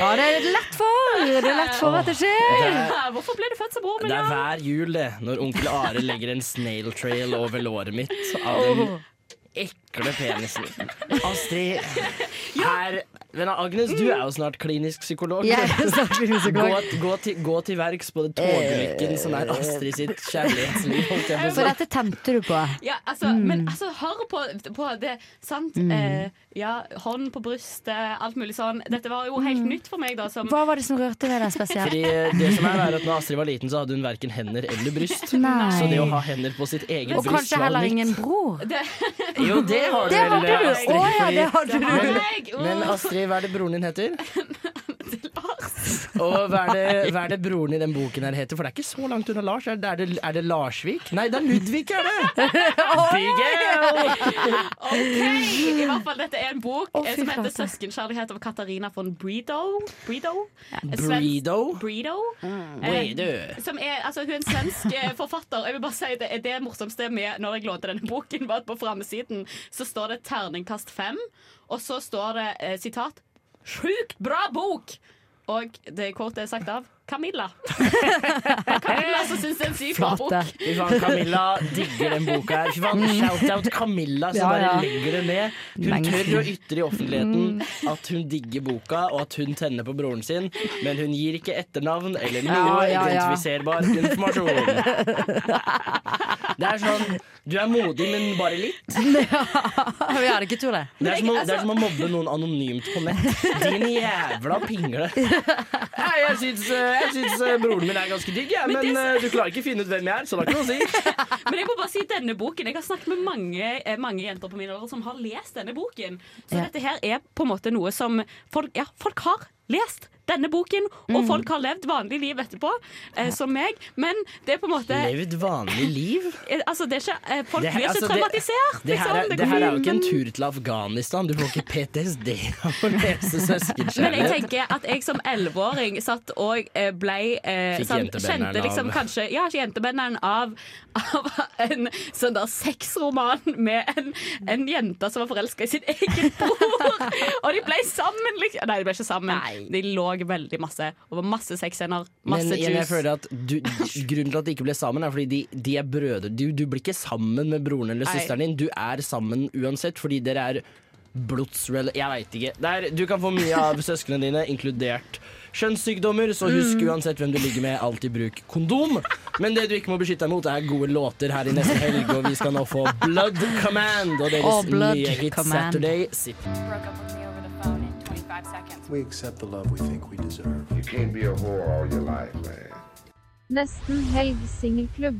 Ja, det er lett for! Det er lett for at det skjer. Hvorfor ble du født som bror min? Det er hver jul, det, når onkel Are legger en snail trail over låret mitt av den ekle penisen. Astrid, her Men Agnes, du er jo snart klinisk psykolog. Jeg er snart klinisk psykolog. Gå, gå, til, gå til verks på det togulykken som er Astrid sitt kjærlighetsliv. For dette tente du på. Ja, altså, Men altså, hør på, på det. Sant? Eh, ja, hånd på brystet, alt mulig sånn. Dette var jo helt nytt for meg, da. Som, Hva var det som rørte ved deg spesielt? Fordi eh, det som er, er at når Astrid var liten, så hadde hun verken hender eller bryst. Nei. Så det å ha hender på sitt eget Og bryst kanskje heller ingen bror. det, Jo, det har du Det vel, hadde du. Astrid. Å ja, det hadde det du. har jeg. Oh. Men Astrid, hva er det broren din heter? Og hva er, det, hva er det broren i den boken her heter? For det er ikke så langt unna Lars. Er det, er det, er det Larsvik? Nei, det er Ludvig, er det! OK! I hvert fall, dette er en bok eh, som heter. 'Søskenkjærlighet' av Katarina von Brido. Brido? Brido. svensk- Mm. Eh, som er, altså, hun er en svensk eh, forfatter. Jeg vil bare si Det, det morsomste med når jeg lånte denne boken, var at på framsiden så står det terningkast fem, og så står det eh, sitat 'Sjukt bra bok'! Og det kortet er sagt av Camilla. Camilla som syns det er en sykt bra bok. Fy faen, Camilla digger den boka her. Fy faen, Shout-out Camilla som Ja, bare legger det ned. Hun tør å ytre i offentligheten at hun digger boka, og at hun tenner på broren sin, men hun gir ikke etternavn eller noe Ja, ja, ja. identifiserbar informasjon. Det er sånn Du er modig, men bare litt. Vi hadde ikke trodd det. Det er, som å, det er som å mobbe noen anonymt på nett. Din jævla pingle. Nei, jeg syns, eh, jeg syns eh, broren min er ganske digg, jeg, men eh, du klarer ikke å finne ut hvem jeg er, så det har ikke noe å si. Men jeg må bare si denne boken Jeg har snakket med mange, eh, mange jenter på min alder som har lest denne boken. Så Ja. dette her er på en måte noe som folk, ja, folk har lest denne boken, og Mm. folk har levd vanlig liv etterpå, eh, som meg. Men det er på en måte Levd vanlig liv? Eh, Altså, det er ikke, eh, folk Det her- blir ikke altså, det- traumatisert. Det her, er, liksom. det her er jo ikke en tur til Afghanistan. Du får ikke PTSD av å lese Men jeg søskenkjærlighet. tenker at jeg som elleveåring satt og eh, ble eh, Fikk sånn, jentebenderen Kjente liksom av- kanskje Ja, ikke jentebenderen av, av en sånn der sexroman med en, en jente som var forelska i sin egen bror! og de ble sammen, liksom. Nei, de ble ikke sammen. De lå veldig masse. over masse sexscener. Masse Men igjen, jeg føler at du, Grunnen til at de ikke ble sammen, er fordi de, de er brødre. Du, du blir ikke sammen med broren eller søsteren din. Du er sammen uansett, fordi dere er blodsrel... Jeg veit ikke. Det er, du kan få mye av søsknene dine, inkludert kjønnssykdommer, så husk Mm. uansett hvem du ligger med, alltid bruk kondom. Men det du ikke må beskytte deg mot, er gode låter her i neste helg, og vi skal nå få Blood Command og deres oh, nye hit Command. Saturday. Sitt. We accept the love we think we deserve. You can't be a whore all your life, man. Nesten helg singelklubb.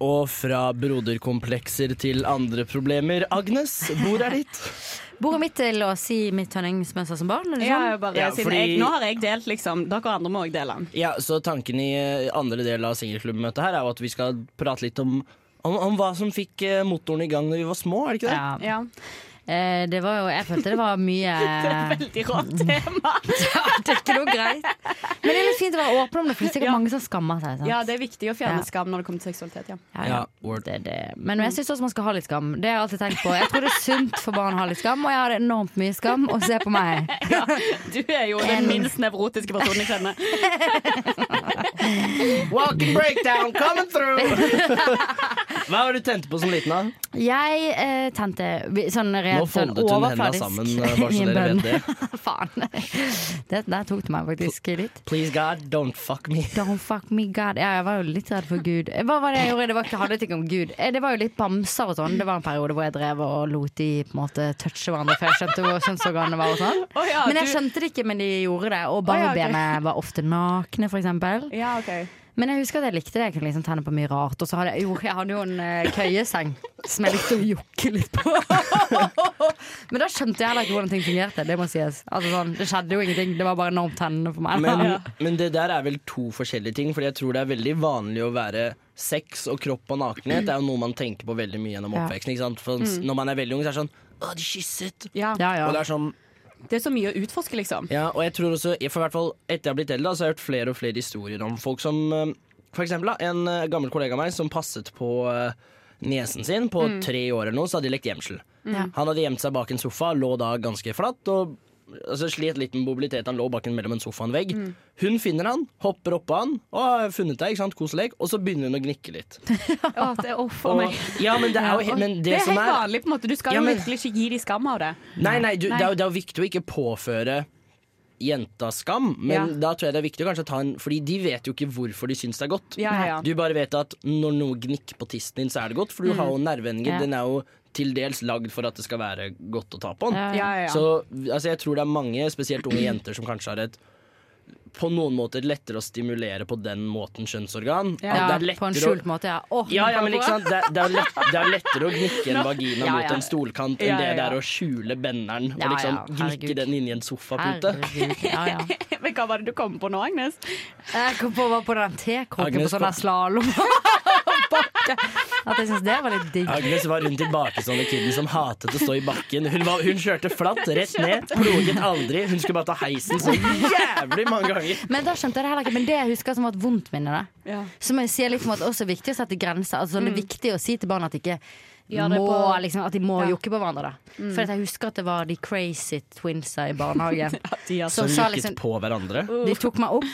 Og fra broderkomplekser til andre problemer. Agnes, bord er ditt? Bordet mitt til å si mitt honningsmønster som barn? Det Ja, sånn? bare, Ja, fordi- jeg, nå har jeg delt, liksom. Dere andre må òg dele den. Ja, så tanken i eh, andre del av singelklubbmøtet her er jo at vi skal prate litt om, om, om hva som fikk eh, motoren i gang da vi var små, er det ikke det? Ja. Eh, det var jo, jeg følte det var mye Det er et veldig rått tema. ja, Det er ikke noe greit. Men det er litt fint å være åpen om det, for det er sikkert mange som skammer seg. Sant? Ja, det er viktig å fjerne Ja. skam når det kommer til seksualitet. Ja. Ja, ja. Det, er det. Men jeg syns også man skal ha litt skam. Det har jeg alltid tenkt på. Jeg tror det er sunt for barn å ha litt skam, og jeg har enormt mye skam. Og se på meg. Ja, du er jo den minst nevrotiske personen jeg kjenner. Walking breakdown coming through! Hva har du tente på som liten, da? Jeg eh, tente sånn Nå sånn foldet hun hendene sammen, eh, bare så dere vet det. Faen. Det, der tok det meg faktisk litt. Please God, don't fuck me. Don't fuck me God. Ja, jeg var jo litt redd for Gud. Hva var det jeg gjorde? Det var ikke, handlet ikke om Gud. Eh, Det var jo litt bamser og sånn. Det var en periode hvor jeg drev og lot de på en måte touche hverandre, for jeg skjønte hvor kjønnsorganene var og sånn. Oh, ja, Men jeg skjønte det ikke, men de gjorde det. Og Å ja, okay. var ofte nakne, for eksempel. Ja, ok. Men jeg husker at jeg likte det. Jeg kunne liksom tenne på mye rart. Og så hadde jeg, jo, jeg hadde jo en eh, køyeseng som jeg likte å jokke litt på. Men da skjønte jeg heller ikke hvordan ting fungerte. Det må sies. Altså, sånn, det skjedde jo ingenting. Det var bare enormt tennende for meg. Men, men det der er vel to forskjellige ting, Fordi jeg tror det er veldig vanlig å være sex og kropp og nakenhet. Det er jo noe man tenker på veldig mye gjennom Ja. oppveksten. Ikke sant? For Mm. Når man er veldig ung, så er det sånn Å, de kysset! Ja. Og det er sånn Det er så mye å utforske, liksom. Ja, og jeg tror også, for hvert fall etter jeg har blitt eldre, så har jeg hørt flere og flere historier om folk som eh, For eksempel da, en eh, gammel kollega av meg som passet på eh, niesen sin på Mm. tre år eller noe, så hadde de lekt gjemsel. Mm. Han hadde gjemt seg bak en sofa, lå da ganske flatt og altså, slet litt med mobilitet. Han lå bakken mellom en sofa og en vegg. Mm. Hun finner han, hopper oppå han og har funnet deg, ikke sant, koselek, og så begynner hun å gnikke litt. ja, det er off meg. ja, men det er jo men det det er helt er- vanlig. på en måte Du skal Ja, jo men- virkelig ikke gi de skam av det. Nei, nei, du, Nei. Det, er, det er viktig å ikke påføre jenta skam, men Ja. da tror jeg det er viktig å kanskje ta en Fordi de vet jo ikke hvorfor de syns det er godt. Ja, ja. Du bare vet at når noe gnikker på tissen din, så er det godt, for du Mm. har jo nerveendingen. Ja. Den er jo til dels lagd for at det skal være godt å ta på den. Ja, ja, ja. Så altså, jeg tror det er mange, spesielt unge jenter, som kanskje har et på noen måter lettere å stimulere på den måten kjønnsorgan. Ja, det er på en skjult måte, ja. Åh, ja, ja, men liksom. Det, er- det, er lett, det er lettere å gnikke en vagina Ja, mot en stolkant enn Ja, det ja, det er å skjule benderen Ja, og liksom gnikke den inni en sofapute. Herregud, ja, ja. Men hva var det du kom på nå, Agnes? Jeg kom på var på den tekokken på sånn kom- der. At jeg syns det var litt digg. Agnes var hun tilbakestående kiden som hatet å stå i bakken. Hun, var, hun kjørte flatt, rett ned, ploget aldri. Hun skulle bare ta heisen så jævlig mange ganger. Men da skjønte jeg det heller ikke Men det jeg husker som var et vondt minne, da. Ja. Som jeg sier litt om at det også er viktig å sette grenser. Altså, Det er viktig å si til barn at de ikke Ja, må, på- liksom, at de må Ja. jokke på hverandre. Da. Mm. For at jeg husker at det var de crazy twinsa i barnehagen. Som sa jukket liksom- på hverandre. De tok meg opp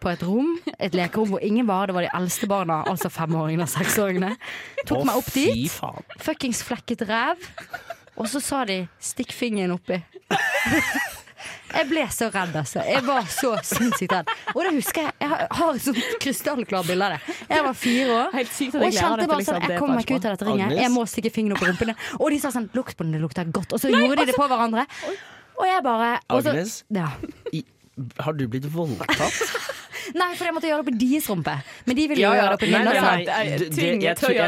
på et rom, et lekerom hvor ingen var. Det var de eldste barna, altså femåringene og seksåringene. Tok Å, meg opp fy dit. faen. Fuckings flekket ræv. Og så sa de 'stikk fingeren oppi'. Jeg ble så redd, altså. Jeg var så sinnssykt redd. Og det husker jeg. Jeg har- har et sånt krystallklart bilde av det. Jeg var fire år. Helt sykt at Og jeg jeg gleder kjente bare liksom, sånn det Jeg er kommer meg ikke ut av dette ringet. Agnes? Jeg må stikke fingeren opp i rumpene. Og de sa sånn 'lukt på den, det lukter godt'. Og så gjorde de det på hverandre. Og jeg bare og så- Agnes, ja. i, har du blitt voldtatt? Nei, for jeg måtte gjøre det på deres rumpe. Men de ville jo Ja, ja. gjøre det på min. jeg tror- jeg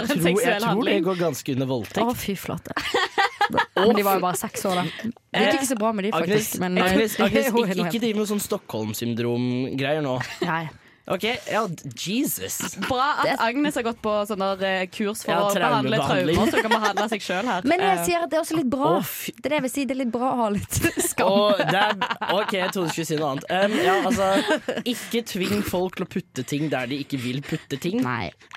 Jeg tror det går ganske under voldtekt. Å, fy flate. Men de var jo bare seks år, da. Det gikk ikke så bra med de, Agnes, faktisk. Men, eh, Agnes, det er Agnes ikke, ikke driv med sånn Stockholm-syndrom-greier nå. Nei. OK, ja, Jesus. Bra at Agnes har gått på sånne der kurs for Ja, å behandle traumebehandling. traumer, så hun kan behandle seg sjøl her. Men jeg Eh, sier at det er også litt bra. Å, fy- Det er det jeg vil si. Det er litt bra å ha litt skam. Og det er, OK, jeg trodde du skulle si noe annet. Um, ja, altså, ikke tving folk til å putte ting der de ikke vil putte ting.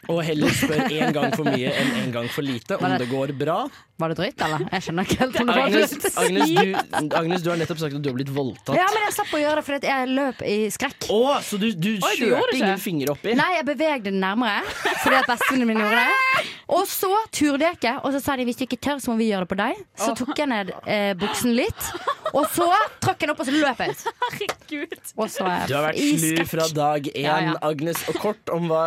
Og heller spør én gang for mye enn én gang for lite om det- går bra. Var det drøyt, eller? Jeg skjønner ikke helt om det var Agnes, drøyt. Agnes, du, Agnes, du har nettopp sagt at du har blitt voldtatt. Ja, men jeg slapp å gjøre det fordi jeg løp i skrekk. Å, så du, du Oi, du gjorde kjørte det ikke? ingen finger oppi? Nei, jeg bevegde den nærmere fordi at bestevenninnen min gjorde det. Og så turde jeg ikke, og så sa de hvis du ikke tør, så må vi gjøre det på deg. Så tok jeg ned eh, buksen litt, og så trakk jeg den opp, og så løp jeg ut. Herregud. Og så er Du har vært i slu skrekk. fra dag én, Ja, ja. Agnes. Og kort om hva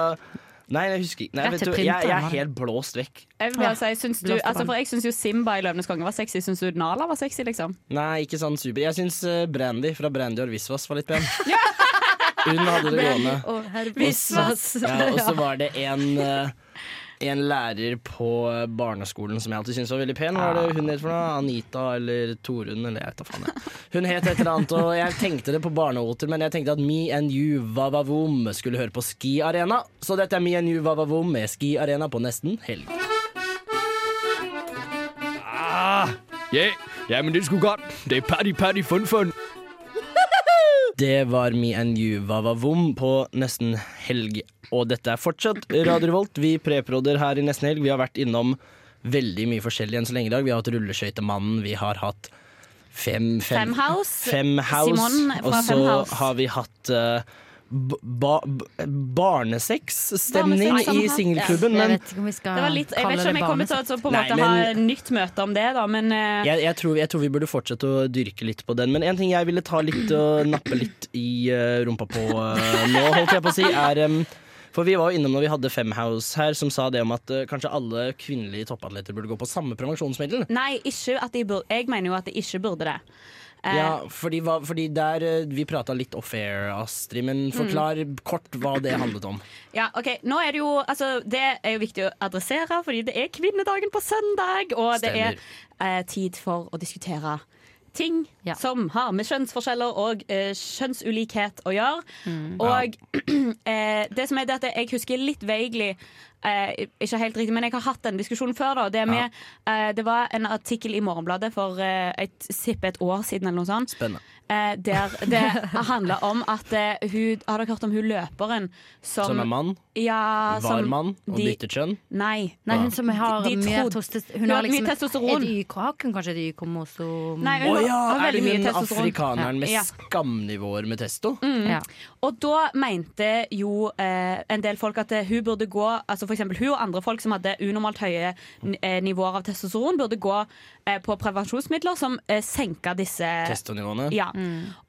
Nei, jeg husker ikke. Nei, Rett vet til du, jeg, jeg er helt blåst vekk. Jeg vil bare si, syns du, Blåste altså for jeg syns jo Simba i 'Løvenes konge' var sexy. Syns du Nala var sexy, liksom? Nei, ikke sånn super. Jeg syns uh, Brandy fra Brandy og Visvas var litt pen. Hun hadde det gående. Og herr Visvas. Ja, og så var det en eh, en lærer på barneskolen som jeg alltid syntes var veldig pen. Hva var det hun het for noe? Anita eller Torunn eller jeg vet da faen. jeg. Hun het et eller annet, og jeg tenkte det på barneoter, men jeg tenkte at Me and You Vavavoom skulle høre på Ski Arena. Så dette er Me and You Vavavoom med Ski Arena på nesten helg. Ah, ja, ja, men det sgu godt. Det er party, party, fun, fun. Det var Me and You Vavavoom på nesten helg. Og dette er fortsatt Radio Revolt. Vi preproder her i nesten helg. Vi har vært innom veldig mye forskjellig enn så lenge i dag. Vi har hatt Rulleskøytemannen, vi har hatt Fem, fem, Femhouse. Femhouse. Simon fra Og så har vi hatt eh, ba, ba, barnesexstemning Barnesex, i singelklubben. Jeg vet ikke om vi skal Det var litt, jeg vet ikke om jeg kommer til å så på en Nei, måte men- ha nytt møte om det, da, men eh, jeg, jeg, tror, jeg tror vi burde fortsette å dyrke litt på den. Men en ting jeg ville ta litt og nappe litt i uh, rumpa på uh, nå, holdt jeg på å si, er um, For vi var jo innom når vi hadde Femhouse her, som sa det om at uh, kanskje alle kvinnelige toppatleter burde gå på samme prevensjonsmiddel. Nei, ikke at de burde Jeg mener jo at de ikke burde det. Eh, Ja, fordi, hva, fordi der eh, Vi prata litt off-air, Astrid, men forklar kort hva det handlet om. Ja, ok, nå er Det jo altså, Det er jo viktig å adressere, fordi det er kvinnedagen på søndag. Og det er eh, tid for å diskutere ting som har med kjønnsforskjeller og eh, kjønnsulikhet å gjøre. Mm. Og eh, det som er det at jeg husker litt vaguely eh, Ikke helt riktig, men jeg har hatt den diskusjonen før. Da. Det, med, eh, det var en artikkel i Morgenbladet for eh, et, sippe et år siden, eller noe sånt. Spennende. Eh, der det handla om at eh, hun Har dere hørt om hun løperen som Som er mann, Ja, var som mann og bytter kjønn. Nei. Nei, hun som har De mye trodde- tostes- Hun har mye testosteron. Et YK, har hun kanskje et Y-kromosom? Nei, Å hun ja! har Er det hun afrikaneren med Ja. skamnivåer med testo? Mm. Ja. Og da mente jo eh, en del folk at hun burde gå Altså for eksempel hun og andre folk som hadde unormalt høye eh, nivåer av testosteron, burde gå eh, på prevensjonsmidler som senker senka disse Testonivåene? Ja.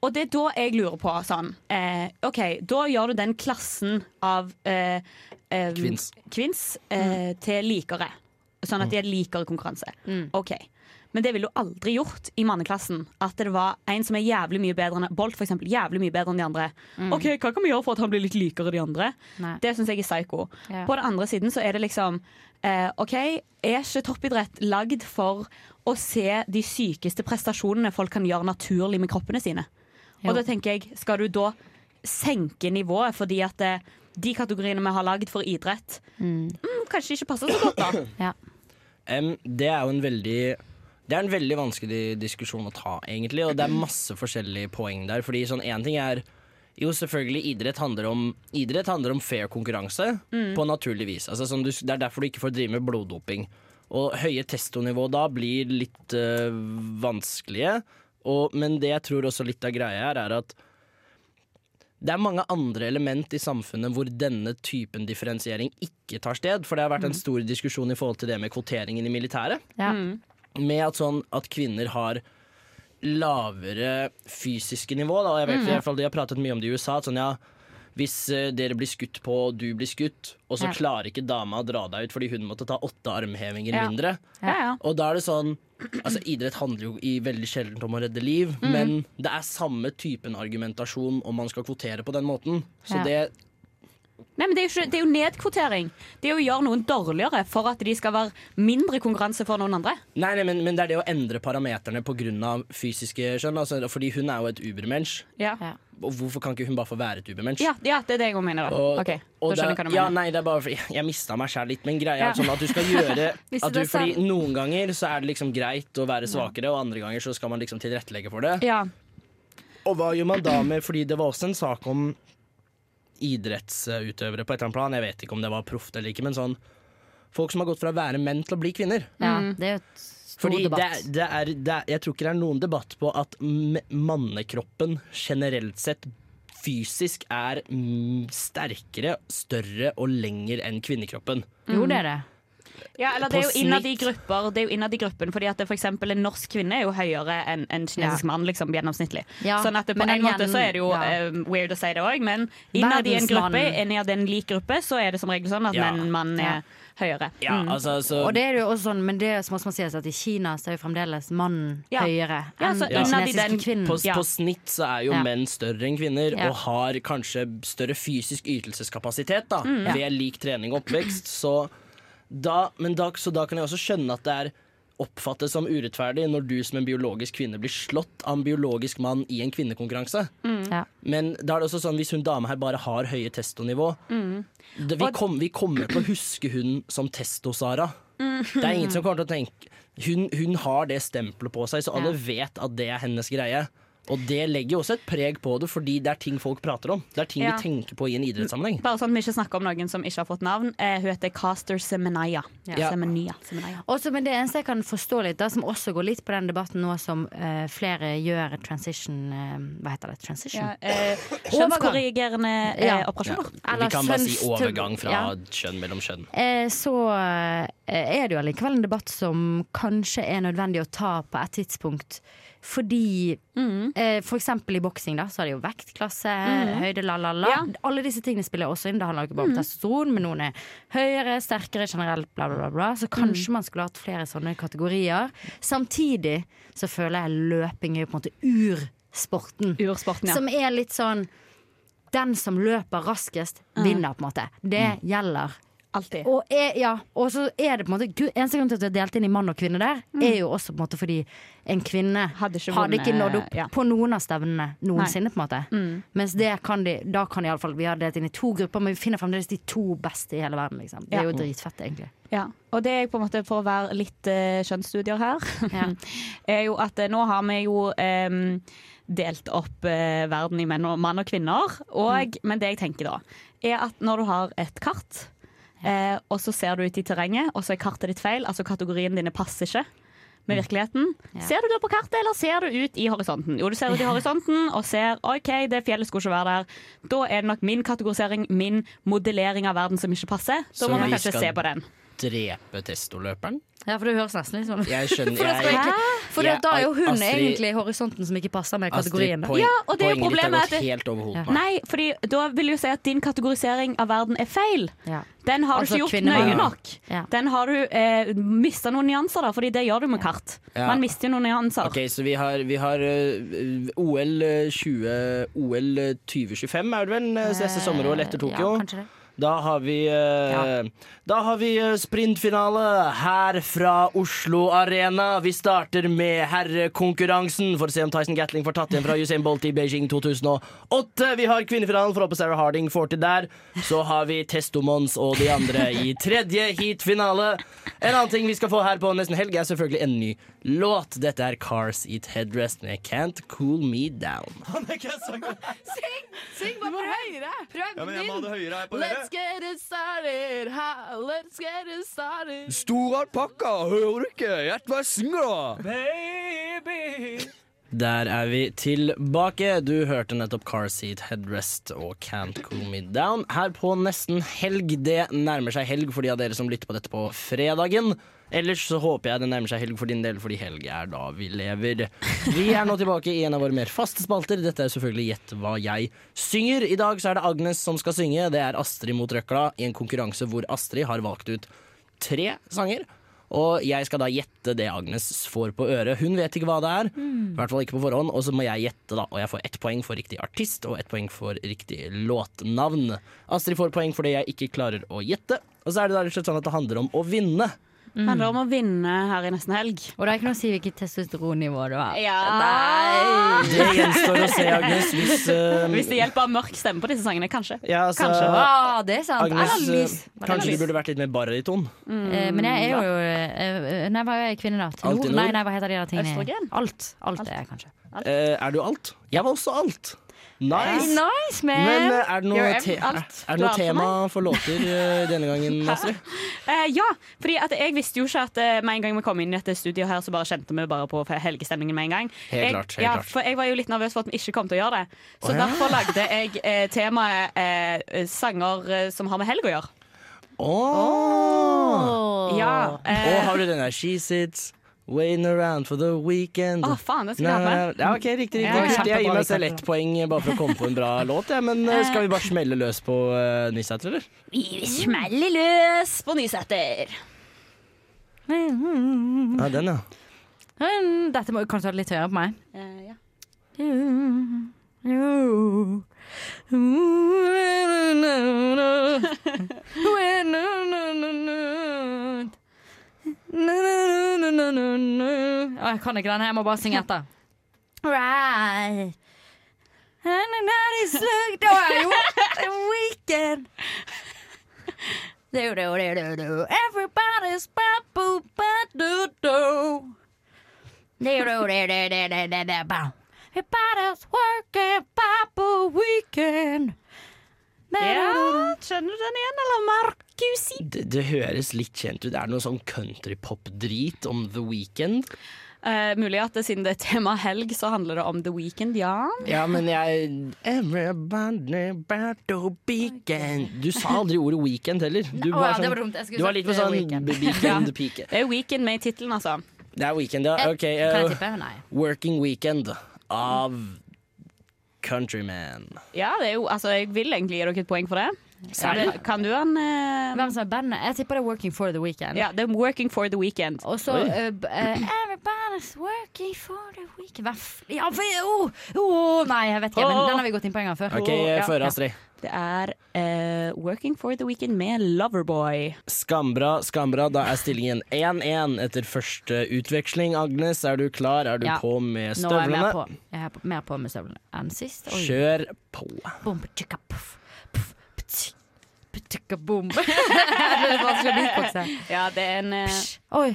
Og det er da jeg lurer på sånn eh, OK, da gjør du den klassen av eh, eh, Kvinns. kvinns eh, til likere. Sånn at de er likere konkurranse. OK. Men det ville du aldri gjort i manneklassen at det var en som er jævlig mye bedre enn Bolt, for eksempel, jævlig mye bedre enn de andre. Mm. OK, hva kan vi gjøre for at han blir litt likere de andre? Nei. Det syns jeg er psycho. Ja. På den andre siden så er det liksom eh, OK, er ikke toppidrett lagd for å se de sykeste prestasjonene folk kan gjøre naturlig med kroppene sine? Jo. Og da tenker jeg, skal du da senke nivået fordi at eh, de kategoriene vi har lagd for idrett, Mm. mm, kanskje ikke passer så godt, da? Ja. Um, det er jo en veldig det er en veldig vanskelig diskusjon å ta, egentlig, og det er masse forskjellige poeng der. Fordi sånn én ting er jo, selvfølgelig, idrett handler om, idrett handler om fair konkurranse Mm. på naturlig vis. Altså, sånn, du, det er derfor du ikke får drive med bloddoping. Og høye testonivå da blir litt øh, vanskelige. Og, men det jeg tror også litt av greia her, er at det er mange andre element i samfunnet hvor denne typen differensiering ikke tar sted. For det har vært en stor diskusjon i forhold til det med kvoteringen i militæret. Ja. Med at, sånn, at kvinner har lavere fysiske nivå. Da. Jeg vet Mm. i hvert fall, De har pratet mye om det i USA. Sånn, ja, hvis eh, dere blir skutt på og du blir skutt, og så Ja. klarer ikke dama å dra deg ut fordi hun måtte ta åtte armhevinger Ja. mindre. Ja, ja. Og da er det sånn Altså Idrett handler jo i veldig sjelden om å redde liv, Mm. men det er samme typen argumentasjon om man skal kvotere på den måten. Så det Nei, men det er, jo ikke, det er jo nedkvotering. Det er å gjøre noen dårligere for at de skal være mindre konkurranse for noen andre. Nei, nei men, men det er det å endre parameterne pga. fysiske kjønn. Altså, fordi hun er jo et ubermensch. Ja. Og hvorfor kan ikke hun bare få være et ubermensch? Ja, ja, det er det jeg mener. da. Og, okay, og da jeg ja, nei, det er bare fordi Jeg mista meg sjæl litt, men greia Ja. er sånn at du skal gjøre at du. Fordi noen ganger så er det liksom greit å være svakere, og andre ganger så skal man liksom tilrettelegge for det. Ja. Og hva gjør man da med Fordi det var også en sak om idrettsutøvere på et eller annet plan. Jeg vet ikke om det var proft eller ikke, men sånn Folk som har gått fra å være menn til å bli kvinner. Ja, det er jo et stor Fordi det, debatt. er- det er, det er, jeg tror ikke det er noen debatt på at mannekroppen generelt sett fysisk er mm, sterkere, større og lenger enn kvinnekroppen. Jo, det er det. Ja, eller det er jo innad i grupper. Det er jo innad i gruppen Fordi at det for eksempel en norsk kvinne er jo høyere enn en kinesisk Ja. mann, liksom gjennomsnittlig. Ja, sånn at på men en igjen, måte så er det jo ja. um, weird å si det òg, men innad i en gruppe, innad i en lik gruppe, så er det som regel sånn at Ja. menn mann Ja. er høyere. Ja, Mm. altså, så, Og det er jo også sånn, men det som også må sies at i Kina så er jo fremdeles mannen Ja. høyere enn ja, den kinesiske den- kvinnen. på, på snitt så er jo Ja. menn større enn kvinner Ja. og har kanskje større fysisk ytelseskapasitet da, Mm. Ved lik trening og oppvekst. Så da, men da, så da kan jeg også skjønne at det er oppfattes som urettferdig når du som en biologisk kvinne blir slått av en biologisk mann i en kvinnekonkurranse. Mm. Ja. Men da er det også sånn hvis hun dame her bare har høye testonivå Mm. det, vi, kom, vi kommer til å huske hun som Testo-Sara. Mm. Det er ingen som kommer til å tenke hun, hun har det stempelet på seg, så alle Ja. vet at det er hennes greie. Og det legger jo også et preg på det, fordi det er ting folk prater om. Det er ting Ja. vi tenker på i en idrettssammenheng. Bare sånn at vi ikke snakker om noen som ikke har fått navn. Eh, hun heter Caster Semenaya. Ja. Semenaya. Semenaya. Også, men det eneste jeg kan forstå litt, da, som også går litt på den debatten nå som eh, flere gjør transition eh, Hva heter det? Transition? Ja, eh, kjønnskorrigerende eh, Ja. operasjoner. Eller vi kan bare si overgang fra Ja. kjønn mellom kjønn. Eh, så eh, er det jo allikevel en debatt som kanskje er nødvendig å ta på et tidspunkt. Fordi eh, for eksempel i boksing da, så er det jo vektklasse, Mm. høyde, la, la, la. Ja. Alle disse tingene spiller også inn. Det handler ikke bare om Mm. testosteron, men noen er høyere, sterkere generelt, bla, bla, bla. Så kanskje man skulle hatt flere sånne kategorier. Samtidig så føler jeg løping er på en måte ursporten. Ursporten, ja. Som er litt sånn Den som løper raskest, vinner, på en måte. Det gjelder. Alltid. Og, er, ja, og så er det på en måte Gud, Eneste grunn til at du har delt inn i mann og kvinne der, er jo også på en måte fordi en kvinne Hadde ikke hadde ikke nådd opp ja. på noen av stevnene noensinne. på en måte Mm. Mens det kan de, da kan iallfall Vi har delt inn i to grupper, men vi finner fremdeles de to beste i hele verden. Liksom. Det er jo dritfett, egentlig. Ja, og det er på en måte for å være litt uh, kjønnsstudier her, Ja. er jo at uh, nå har vi jo um, delt opp uh, verden i menn og, mann og kvinner. Og, Men det jeg tenker da, er at når du har et kart, eh, og så ser du ut i terrenget, og så er kartet ditt feil, altså kategorien dine passer ikke med virkeligheten. Ja. Ser du da på kartet, eller ser du ut i horisonten? Jo, du ser ut i horisonten og ser OK, det fjellet skulle ikke være der. Da er det nok min kategorisering, min modellering av verden som ikke passer. Da må man kanskje skal- se på den. Drepe testoløperen? Ja, for det høres nesten litt sånn ut. Jeg skjønner For, jeg- egentlig, for jeg- da er jo hun Astrid- egentlig horisonten som ikke passer med kategorien. Astrid, Ja, og det er jo poenget ditt problemet har at gått det- helt over hodet Ja. Nei, fordi da vil jo si at din kategorisering av verden er feil. Ja. Den har Altså du ikke gjort nøye nok. Ja. Den har du eh, mista noen nyanser, da, fordi det gjør du med kart. Ja. Man mister jo noen nyanser. Ok, så vi har, vi har uh, OL eh, 20 OL eh, 2025 er det vel? Neste sommer-OL etter Tokyo. Ja, kanskje det. Da har vi ja. Da har vi eh, sprintfinale her fra Oslo Arena. Vi starter med herrekonkurransen for å se om Tyson Gatling får tatt igjen fra Usain Bolt i Beijing 2008. Vi har kvinnefinalen, får håpe Sarah Harding får til der. Så har vi Testomons og de andre i tredje heat-finale. En annen ting vi skal få her på nesten helg, er selvfølgelig en ny låt. Dette er Cars Eat Headrest med Can't Cool Me Down. Syng! Syng bare høyere! Prøv Ja, din. Let's get it started, ha, let's get it started. Stor alpakka, hører du ikke? Gjett hva jeg synger, da! Der er vi tilbake. Du hørte nettopp Car Seat Headrest og Can't Cool Me Down. Her på nesten helg. Det nærmer seg helg for de av dere som lytter på dette på fredagen. Ellers så håper jeg det nærmer seg helg for din del, fordi helg er da vi lever. Vi er nå tilbake i en av våre mer faste spalter. Dette er selvfølgelig Gjett hva jeg synger. I dag så er det Agnes som skal synge. Det er Astrid mot Røkla i en konkurranse hvor Astrid har valgt ut tre sanger. Og jeg skal da gjette det Agnes får på øret. Hun vet ikke hva det er, Mm. i hvert fall ikke på forhånd. Og så må jeg gjette, da. Og jeg får ett poeng for riktig artist og ett poeng for riktig låtnavn. Astrid får poeng fordi jeg ikke klarer å gjette. Og så er det da rett og slett sånn at det handler om å vinne. Det handler om å vinne her i nesten helg. Og det er ikke noe å si hvilket testosteronnivå du har. Ja. Det gjenstår å se, Agnes. Hvis, uh, Hvis det hjelper av mørk stemme på disse sangene, kanskje. Ja, altså, kanskje. Ah, det er sant. Agnes, eh, kanskje du burde vært litt mer baryton. Mm. Uh, men jeg er jo uh, Nei, hva er jeg kvinne, da? Alt i nord? Nei, nei, hva heter de der tingene? Østrogen? Alt. Alt er jeg kanskje. Eh, er du alt? Jeg var også alt. Nice. Nice, man. Men uh, er det noe, te er, er det noe tema for for låter uh, denne gangen, Astrid? Uh, ja, fordi jeg visste jo ikke at med en gang vi kom inn i dette studioet her, så bare kjente vi bare på helgestemningen med en gang. Helt jeg, klart, helt ja, klart. For jeg var jo litt nervøs for at vi ikke kom til å gjøre det. Så Å, ja. derfor lagde jeg temaet sanger som har med helg å gjøre. Åh. Ja, eh, Og har du den der She sits waiting around for the weekend. Å, faen, det skulle jeg hatt med. Ja, ok, riktig, riktig. Ja, ja. Jeg gir meg selv ett poeng bare for å komme på en bra låt. Ja. Men eh, skal vi bare smelle løs på uh, Nysæter, eller? Vi smeller løs på Nysæter. Ja, den, ja. Mm, Dette må kanskje være litt høyere på meg. Uh, ja. Jeg kan ikke den. Jeg må bare synge etter. Right. And the night is look- Da er jo a weekend. Do, do, do, do, do. Everybody's ba-do-do. Do, do. Everybody's working, ba-boo, weekend. Ja, Kjenner du den igjen, eller Markusi? Det, det høres litt kjent ut. Det er noe sånn countrypop-drit om The Weekend. Uh, mulig at det, siden det er tema helg, så handler det om The Weekend, ja. Ja, men jeg Everybody about the weekend Du sa aldri ordet weekend heller. Du oh, ja, det sånn- var dumt. Du var litt på eh, sånn weekend. weekend pike. Det er Weekend med i tittelen, altså. Det er weekend, ja. Ok, Kan jeg tippe? Nei. Working Weekend av Countryman. Ja, det er jo, altså, jeg vil egentlig gi dere et poeng for det. Men Kan du han uh... Hvem som er bandet? Jeg tipper det er Working for the Weekend. Ja, det er Working for the Weekend. Og så uh, eh, eh, Everybody's working for the weekend. Ja, for, oh, oh, Nei, jeg vet ikke, men den har vi gått inn på en gang før. Ok, oh, Ja. føre Astrid. Det er uh, Working for the Weekend med Loverboy. Skambra, skambra. Da er stillingen 1-1 etter første utveksling. Agnes, er du klar? Er du Ja. på med Nå er jeg mer støvlene? på, jeg er mer på med støvlene enn sist. Oi. Kjør på. Bom, det er vanskelig å beatboxe. Ja, det er en uh... Oi.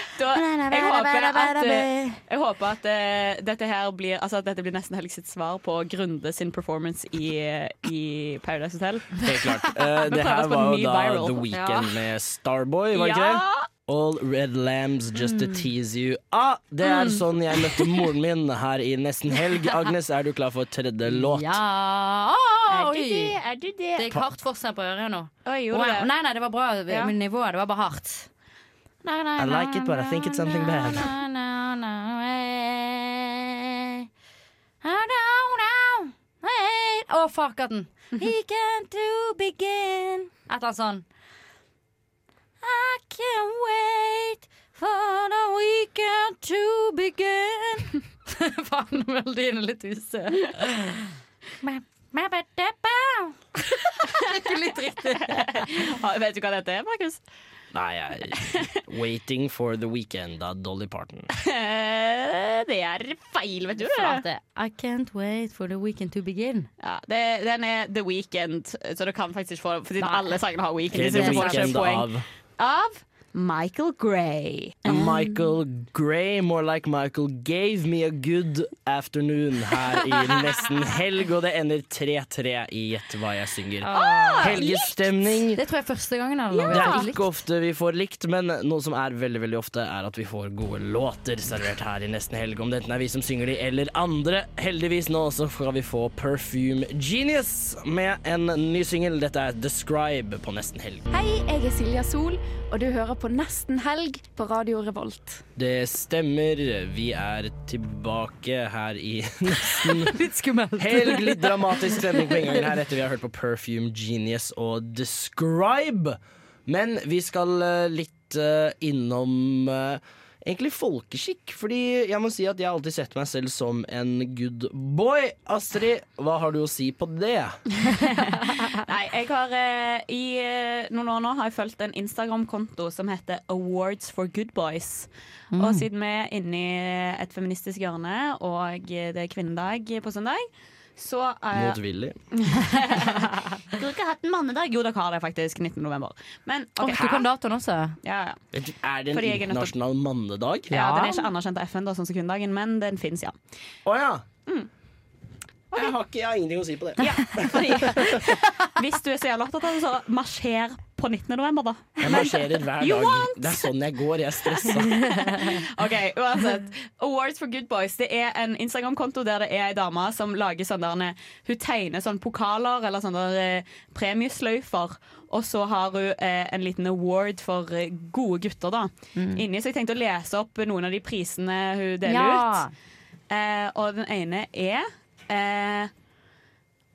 da, Jeg håper at, eh, jeg håper at uh, dette her blir Altså at dette blir nesten Helg sitt svar på Grunde sin performance i, i Paradise Hotel. Helt klart. Uh, det her var jo da viral. The Weekend Ja. med Starboy, var det ikke Ja. det? All red lambs just to tease you. Ah, det er Mm. sånn jeg møtte moren min her i nesten helg. Agnes, er du klar for tredje låt? Ja Er du det? Er du det? Det gikk hardt for seg på øret nå. Oi, Wow. Nei, nei, det var bra Ja. med nivået. Det var bare hardt. I like it, but I think it's something bad. Å, fuck at den. He can't do begin. Et eller annet sånn. I can't wait for the weekend to begin. Faen, melodien er litt usø. Ikke litt riktig. Vet du hva dette er, Markus? Nei, jeg Waiting for the Weekend av Dolly Parton. Det er feil, vet du det. I can't wait for the weekend to begin. Ja, det, den er The Weekend, så du kan faktisk få Fordi Nei. alle sangene har Weekend. Okay, the Weekend av Av Michael Gray. Michael Michael Gray, more like Michael gave me a good afternoon her i nesten helg, og det ender 3-3 i Gjett hva jeg synger. Ah, Helgestemning. Det tror jeg er første gangen. Ja. Det er ikke ofte vi får likt, men noe som er veldig veldig ofte, er at vi får gode låter servert her i nesten helg. Om det enten er vi som synger de eller andre. Heldigvis nå så skal vi få Perfume Genius med en ny singel. Dette er Describe på nesten helg. Hei, jeg er Silja Sol, og du hører på Nesten helg på Radio Revolt. Det stemmer. Vi er tilbake her i nesten Litt skummelt. helg. Litt dramatisk stemning på inngangen her etter vi har hørt på Perfume Genius og Describe. Men vi skal eh, litt eh, innom eh, egentlig folkeskikk. Fordi jeg må si at jeg har alltid sett meg selv som en good boy. Astrid, hva har du å si på det? Nei, jeg har eh, i eh, noen år nå har jeg fulgt en Instagram-konto som heter Awards for Good Boys. Mm. Og siden vi er inne i et feministisk hjørne, og det er kvinnedag på søndag, så eh, Motvillig. Skulle har ikke hatt en mannedag? Jo, dere har det faktisk. 19. november. Men Åh, ok, du kan datoen også? Ja, ja. Er det en Fordi jeg er nødt til- internasjonal mannedag? ja, Den er ikke anerkjent av FN, da, sånn som kvinnedagen, men den fins, ja. Å ja. Jeg, har ikke, jeg har ingenting å si på det. Ja, fordi Hvis du er så jævla opptatt av det, så marsjer på 19. november, da. Jeg marsjerer hver dag. want? Det er sånn jeg går. Jeg er stressa. Ok, uansett. Awards for Good Boys Det er en Instagram-konto der det er ei dame som lager sånn der Hun tegner sånn pokaler eller sånne eh, premiesløyfer. Og så har hun eh, en liten award for eh, gode gutter, da. Mm. Inni, så jeg tenkte å lese opp noen av de prisene hun deler Ja. ut. Eh, og den ene er eh,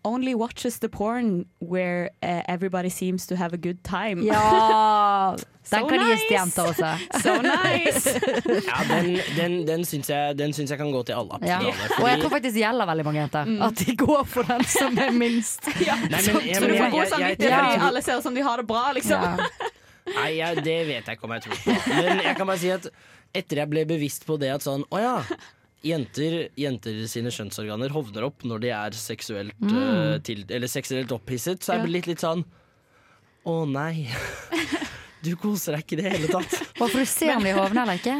Only watches the porn where uh, everybody seems to have a good time. Ja! Den So kan gis til jenta også. So nice! Ja, den, den, den, syns jeg, den syns jeg kan gå til alle. Ja. alle, Og jeg tror faktisk det gjelder veldig mange jenter. Mm. At de går for den som er minst. Ja. Nei, men- ja, så du får jeg- god jeg- samvittighet jeg- fordi alle ser ut som de har det bra, liksom. Ja. Nei, jeg, det vet jeg ikke om jeg tror på. Men jeg kan bare si at etter jeg ble bevisst på det at sånn Å ja. Jenter, jenter sine kjønnsorganer hovner opp når de er seksuelt, Mm. uh, til, eller seksuelt opphisset. Så jeg blir litt sånn Å nei. Du koser deg ikke i det hele tatt. Og for du ser om de hovner eller ikke.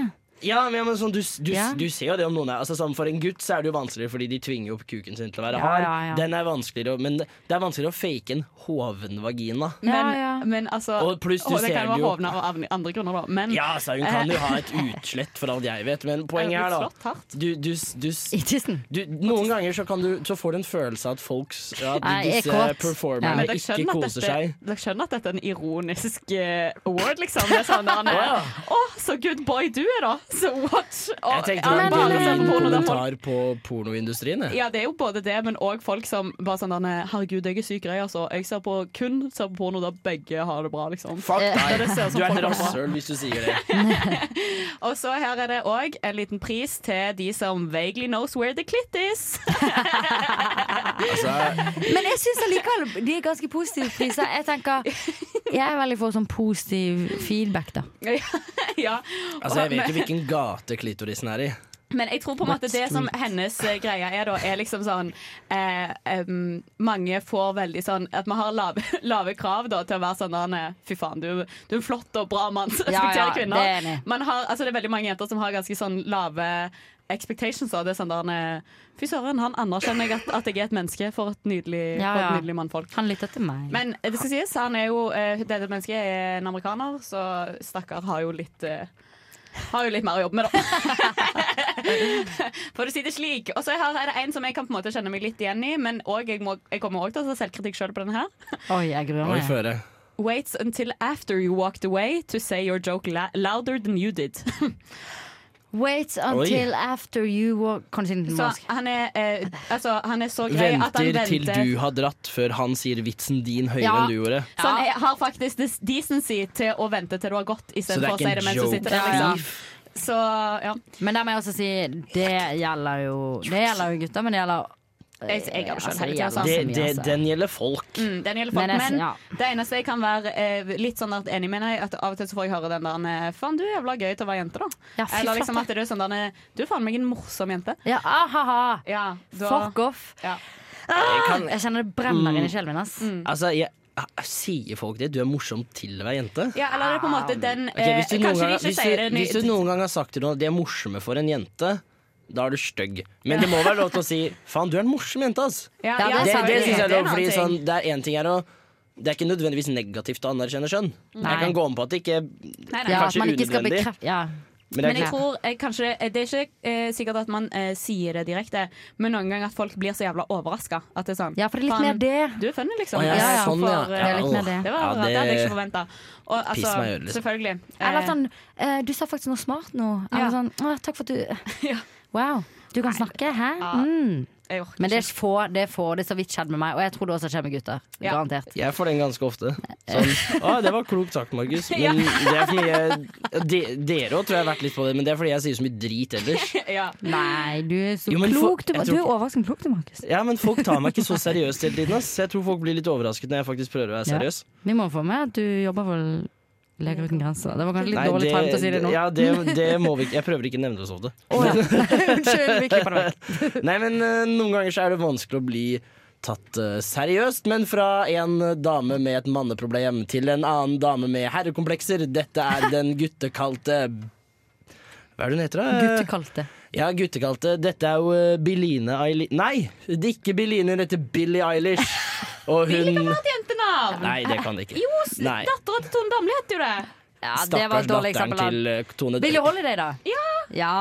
Ja, men, men sånn, du, du, Ja. du ser jo det om noen er altså, sånn, For en gutt så er det jo vanskeligere fordi de tvinger opp kuken sin til å være Ja, hard. ja, ja. Den er vanskeligere, Men det er vanskeligere å fake en hoven vagina. Men, men altså Og pluss du å, Det ser kan det jo være hovna av andre grunner, da. Men Ja, altså, hun kan jo eh, ha et utslett for alt jeg vet, men poenget Er da du, du, du, du, Noen ganger så, kan du, så får du en følelse av at folk ja, at disse performerne Men ikke koser dette, seg. dere skjønner at dette er en ironisk eh, award, liksom? Det er sånn der. Å, så good boy du er, da! Så what? Og, Jeg tenkte det var en genuin kommentar på pornoindustrien. Ja, det er jo både det, men òg folk som bare sånn Herregud, jeg er syk grei, altså. Jeg ser på, kun ser på porno der begge har det bra, liksom. Fuck deg! ser ut som Du er et rasshøl hvis du sier det. Og så her er det òg en liten pris til de som vaguely knows where the clit is. Altså, Men jeg syns allikevel de er ganske positive priser. Jeg tenker Jeg er veldig for sånn positiv feedback, da. ja. altså, jeg vet jo hvilken gate klitorisen er i. Men jeg tror på en måte det som hennes eh, greie er, da, er liksom sånn eh, um, Mange får veldig sånn At vi har lave, lave krav da, til å være sånn Fy faen, du, du er en flott og bra mann som Ja, respekterer kvinner. det er. Man har, altså, det er veldig mange jenter som har ganske sånn lave expectations. Da. Det er sånn der Fy søren, han anerkjenner jeg at, at jeg er et menneske for et nydelig, Ja, for et ja. nydelig mannfolk. Han lytter til meg. Men eh, det skal sies, han er jo eh, dette mennesket er en amerikaner, så stakkar har jo litt eh, har jo litt mer å jobbe med, da. For å si det slik. Og så her er det en som jeg kan på en måte kjenne meg litt igjen i, men også, jeg, må, jeg kommer òg til å ta selvkritikk sjøl på denne her. Oi, jeg gruer Oi, meg. føre. Waits until after you walked away to say your joke la louder than you did. Wait until after you walk Kan du si den på Så norsk? han er, eh, altså, han er så grei at han Venter til du har dratt før han sier vitsen din høyere Ja. enn du gjorde. Så han er, har faktisk decency til å vente til du har gått, istedenfor å si det mens du sitter der. Liksom. Så ja. Men der må jeg også si det gjelder jo Det gjelder jo gutter, men det gjelder Jeg, jeg har Altså, skjønt Altså. Det, det, den gjelder folk. Mm, den gjelder folk, Men jeg- men ja. det eneste jeg kan være eh, litt sånn at enig med deg, at av og til så får jeg høre den der eh, Faen, du er jævla gøy til å være jente, da. Ja, Eller liksom at det er sånn der Du er faen meg en morsom jente. Ja, ahaha. Ja, da- Fuck off. Ja. Jeg, kan- jeg kjenner det brenner Mm. inni sjelen min. Ass. Altså, jeg, Sier folk det? Du er morsom til å være jente? Ja, eller er på en måte den okay, hvis, du eh, noen gang, hvis, du, hvis du noen gang har sagt til noen at de er morsomme for en jente, da er du stygg. Men det må være lov til å si 'faen, du er en morsom jente', ass. Ja, det ja, det, det syns jeg er Det er lov, fordi sånn, det er én ting her å det er ikke nødvendigvis negativt å anerkjenne skjønn. Nei. Jeg kan gå om på at det ikke Nei, nei. er kanskje unødvendig. Men, det er Men jeg tror jeg, kanskje det, det er ikke eh, sikkert at man eh, sier det direkte, men noen ganger at folk blir så jævla overraska. Det er sånn Ja, for det er litt mer det. Du er funny, liksom. Å, ja, Ja, ja, sånn, ja. for, eh, Ja, Det er det. Det, var, ja, det hadde jeg ikke forventa. Altså, Eh, liksom. selvfølgelig. Eller Eh, sånn eh, Du sa faktisk noe smart nå. Eller Ja. sånn Å, takk for at du Wow. Du kan snakke, hæ? Mm. Men det er få, det er få. Det er så vidt skjedd med meg, og jeg tror det også skjer med gutter. Ja. Garantert. Jeg får den ganske ofte. Sånn, å, det var klokt sagt, Markus. Men det er fordi jeg, de, Dere òg tror jeg har vært litt på det, men det er fordi jeg sier så mye drit ellers. ja. Nei, du er så Jo, klok. Du, tror, du er overraskende klok, du, Markus. Ja, men folk tar meg ikke så seriøst hele tiden. Ass. Jeg tror folk blir litt overrasket når jeg faktisk prøver å være Ja. seriøs. Vi må få med at du jobber for Leger uten grenser. Det var kanskje litt Nei, dårlig time til å si det nå. Ja, det, det må vi ikke. Jeg prøver ikke å nevne det så ofte. Unnskyld, vi klipper det vekk. Nei, men uh, noen ganger så er det vanskelig å bli tatt uh, seriøst, men fra en dame med et manneproblem til en annen dame med herrekomplekser. Dette er den guttekalte Hva er det hun heter, da? Guttekalte. Ja, guttekalte. Dette er jo eh, Eilish Nei, det er ikke Beline, hun heter Billie Eilish. Og hun Billie kan ha et jentenavn! Nei, det kan det ikke. Jo, dattera til Tone Damli heter jo det. Ja, det var et Stakkars dårlig datteren til eh, Tone Billie Holiday, da? Ja. Ja.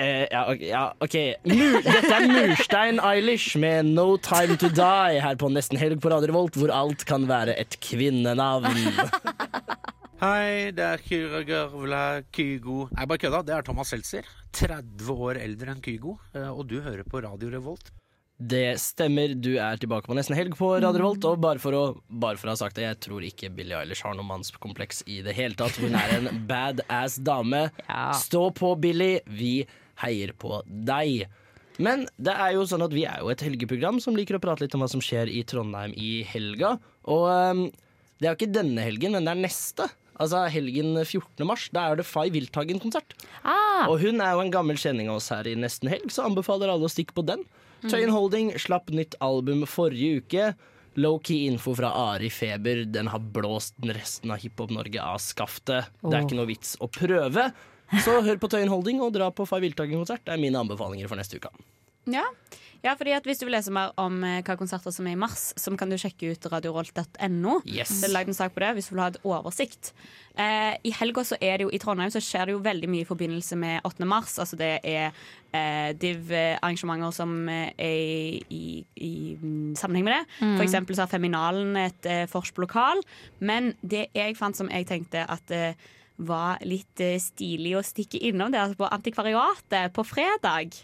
Eh, ja, ok, ja, ok. Mur, dette er Murstein Eilish med No Time To Die her på Nesten Helg på Radio Revolt, hvor alt kan være et kvinnenavn. Hei, det er Kyra Gørvla Kygo. Nei, bare kødda. Det er Thomas Seltzer. 30 år eldre enn Kygo. eh, Og du hører på Radio Revolt. Det stemmer, du er tilbake på Nesten Helg på Radio Revolt. Og bare for, å, bare for å ha sagt det, jeg tror ikke Billie Eilish har noe mannskompleks i det hele tatt. Hun er en badass dame. Stå på, Billie. Vi heier på deg. Men det er jo sånn at vi er jo et helgeprogram som liker å prate litt om hva som skjer i Trondheim i helga. Og um, det er jo ikke denne helgen, men det er neste. Altså helgen 14. mars. Da er det Fay Wilthagen-konsert. Ah. Og hun er jo en gammel kjenning av oss her i Nesten Helg, så anbefaler alle å stikke på den. Tøyen Holding slapp nytt album forrige uke. Low-key info fra Ari Feber. Den har blåst resten av Hiphop-Norge av skaftet. Det er ikke noe vits å prøve. Så hør på Tøyen Holding og dra på Fay Wilthagen-konsert. Det er mine anbefalinger for neste uke. Ja. Ja, fordi at Hvis du vil lese mer om eh, hva konserter som er i mars, så kan du sjekke ut radiorolt.no. Yes. Det er lagd en sak på det hvis du vil ha et oversikt. Eh, I helga så er det jo i Trondheim så skjer det jo veldig mye i forbindelse med 8. mars. Altså det er eh, div-arrangementer som eh, er i, i i, sammenheng med det. Mm. For eksempel så har Feminalen et eh, vors på lokal. Men det jeg fant som jeg tenkte at eh, var litt eh, stilig å stikke innom, det er altså på Antikvariatet på fredag.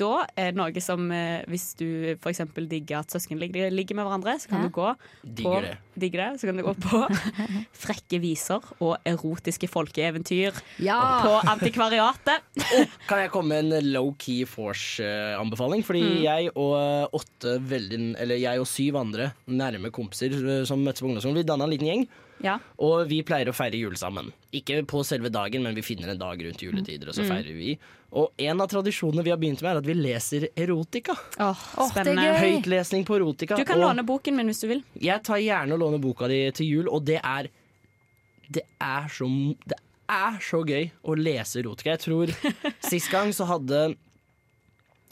Da er det noe som eh, Hvis du f.eks. digger at søsken ligger, ligger med hverandre, så kan Ja. du gå Digger på, det. digger det, så kan du gå på frekke viser og erotiske folkeeventyr Ja. på Antikvariatet. og Kan jeg komme med en low-key force-anbefaling? Fordi Mm. jeg og åtte veldig Eller jeg og syv andre nærme kompiser eh, som møttes på ungdomsskolen, vi danna en liten gjeng. Ja. Og vi pleier å feire jul sammen. Ikke på selve dagen, men vi finner en dag rundt juletider, og så Mm. feirer vi. Og en av tradisjonene vi har begynt med, er at vi leser erotika. Åh, gøy. Høytlesning på erotika. Du kan og låne boken min hvis du vil. jeg tar gjerne og låner boka di til jul, og det er Det er så Det er så gøy å lese erotika. Jeg tror sist gang så hadde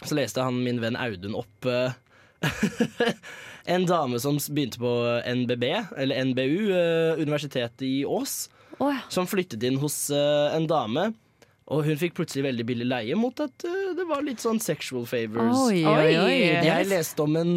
Så leste han min venn Audun opp uh, en dame som begynte på NBB, eller NBU, uh, universitetet i Ås. Oh, ja. Som flyttet inn hos uh, en dame. Og hun fikk plutselig veldig billig leie mot at eh, det var litt sånn sexual favors. Oi, oi, oi. Jeg leste om en,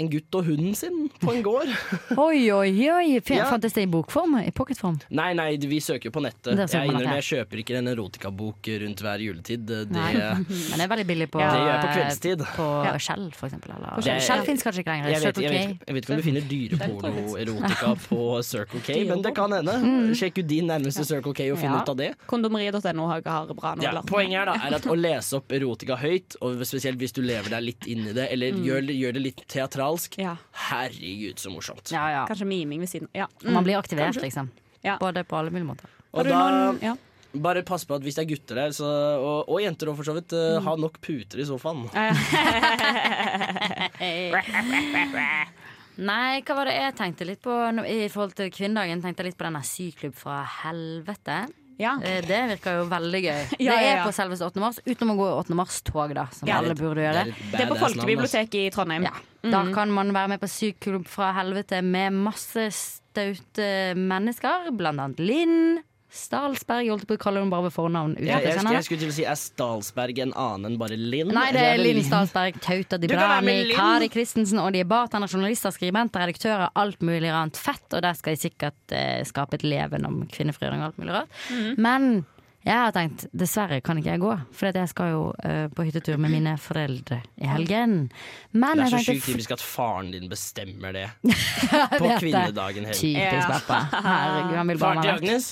en gutt og hunden sin på en gård. Oi, oi, oi. F Ja. Fantes det i bokform? I pocketform? Nei, nei, vi søker jo på nettet. Jeg innrømmer, jeg kjøper ikke en erotikabok rundt hver juletid. Det, Men det er veldig billig på Det gjør jeg på kveldstid. På Ja. Shell, for eksempel. Eller, er- fins kanskje ikke lenger. jeg, vet, jeg, vet, jeg vet ikke om du finner dyreporno-erotika på Circle K, men det kan hende. Mm. Sjekk ut din nærmeste Circle K og finn Ja. ut av det. Kondomeriet.no har har bra Ja, noveller. poenget er da er at å lese opp erotika høyt, og spesielt hvis du lever deg litt inn i det, eller Mm. gjør, gjør det litt teatralsk, Ja. herregud så morsomt. Ja, ja. Kanskje miming ved siden. Ja. Mm. man blir aktivert, kanskje. liksom. Ja. Både på alle mulige måter. Og da noen- ja. bare pass på at hvis det er gutter der, så, og, og jenter òg for så vidt, uh, Mm. ha nok puter i sofaen. Nei, hva var det jeg tenkte litt på i forhold til kvinnedagen? Tenkte jeg litt på denne syklubb fra helvete. Eh, Det virker jo veldig gøy. Ja, det er ja. på selveste 8. mars, utenom å gå i 8. mars-tog, da, som Ja. alle burde gjøre. Det er på Folkebiblioteket i Trondheim. Da Mm. kan man være med på sykklubb fra helvete med masse staute mennesker, blant annet Linn Stalsberg. Jeg holdt på å kalle henne bare ved fornavn. Ja, jeg jeg, jeg skulle til å si Er Stalsberg en annen enn bare Linn? Nei, det er Linn Stalsberg, Tauta Du kan Dibrani, Kari Christensen, og de er bartender, journalister, skribenter, redaktører, alt mulig annet fett. Og der skal de sikkert eh, skape et leven om kvinnefrigjøring og alt mulig rart. Mm. Men jeg har tenkt dessverre kan ikke jeg gå, for jeg skal jo uh, på hyttetur med mine foreldre i helgen. Men Det er så sjukt typisk at faren din bestemmer det på kvinnedagen. Typisk pappa. Herregud, han vil bare Faren til. Agnes?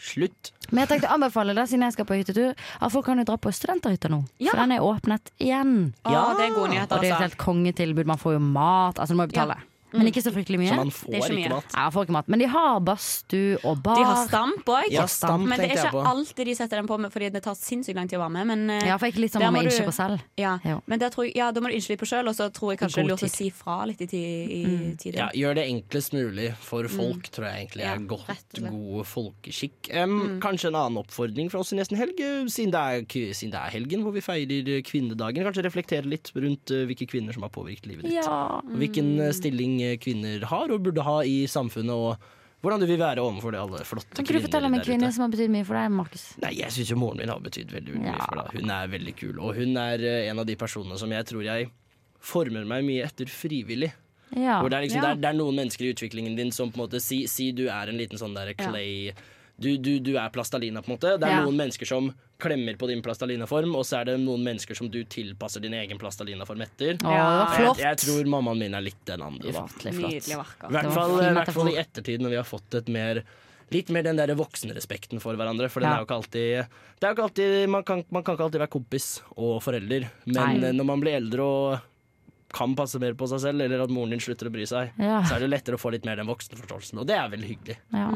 Slutt. Men jeg tenkte å anbefale da, siden jeg skal på hyttetur, at folk kan jo dra på studenterhytta nå. For den er åpnet igjen. Ja, det er gode nyheter, Og det er et altså. helt kongetilbud. Man får jo mat. Altså, du må jo betale. Men ikke så fryktelig mye. Så man får Det er ikke ikke mye. mat? Ja, man får ikke mat. Men de har badstue og bar. De har stamp òg. Ja, men det er ikke alltid de setter den på med, fordi det tar sinnssykt lang tid å være med. Men, eh, Ja, for jeg er ikke litt sånn må på selv. Ja, men jeg, ja, da må du innse litt på sjøl, og så tror jeg kanskje det er lurt å si fra litt i, i Mm. tide. Ja, gjør det enklest mulig for folk, Mm. tror jeg egentlig Ja, er godt, god folkeskikk. Em, Kanskje en annen oppfordring fra oss i nesten helg, siden det, er, siden det er helgen hvor vi feirer eh, kvinnedagen. Kanskje reflektere litt rundt eh, hvilke kvinner som har påvirket livet ditt. Hvilken eh, stilling kvinner har og burde ha i samfunnet, og hvordan du vil være overfor det alle flotte Kan ikke du fortelle om en kvinne som har betydd mye for deg, Markus? Nei, jeg syns jo moren min har betydd veldig, mye mye for deg. Hun er veldig kul, og hun er eh, en av de personene som jeg tror jeg former meg mye etter frivillig. Ja. Det er, liksom, Ja. det, er, det er noen mennesker i utviklingen din som på en måte Si, si du er en liten sånn der clay du, du, du er plastalina, på en måte. Det er Ja. noen mennesker som klemmer på din plastalinaform, og så er det noen mennesker som du tilpasser din egen plastalinaform etter. Flott. Jeg, jeg tror mammaen min er litt den andre. Ufattelig flott. I Det hvert var fall, i hvert fall i ettertid, når vi har fått et mer Litt mer den der voksenrespekten for hverandre. For den Ja. er jo ikke alltid, det er jo ikke alltid man, kan, man kan ikke alltid være kompis og forelder. Men Nei. når man blir eldre og kan passe mer på seg selv, eller at moren din slutter å bry seg, Ja. så er det lettere å få litt mer den voksenforståelsen. Og det er veldig hyggelig. Ja.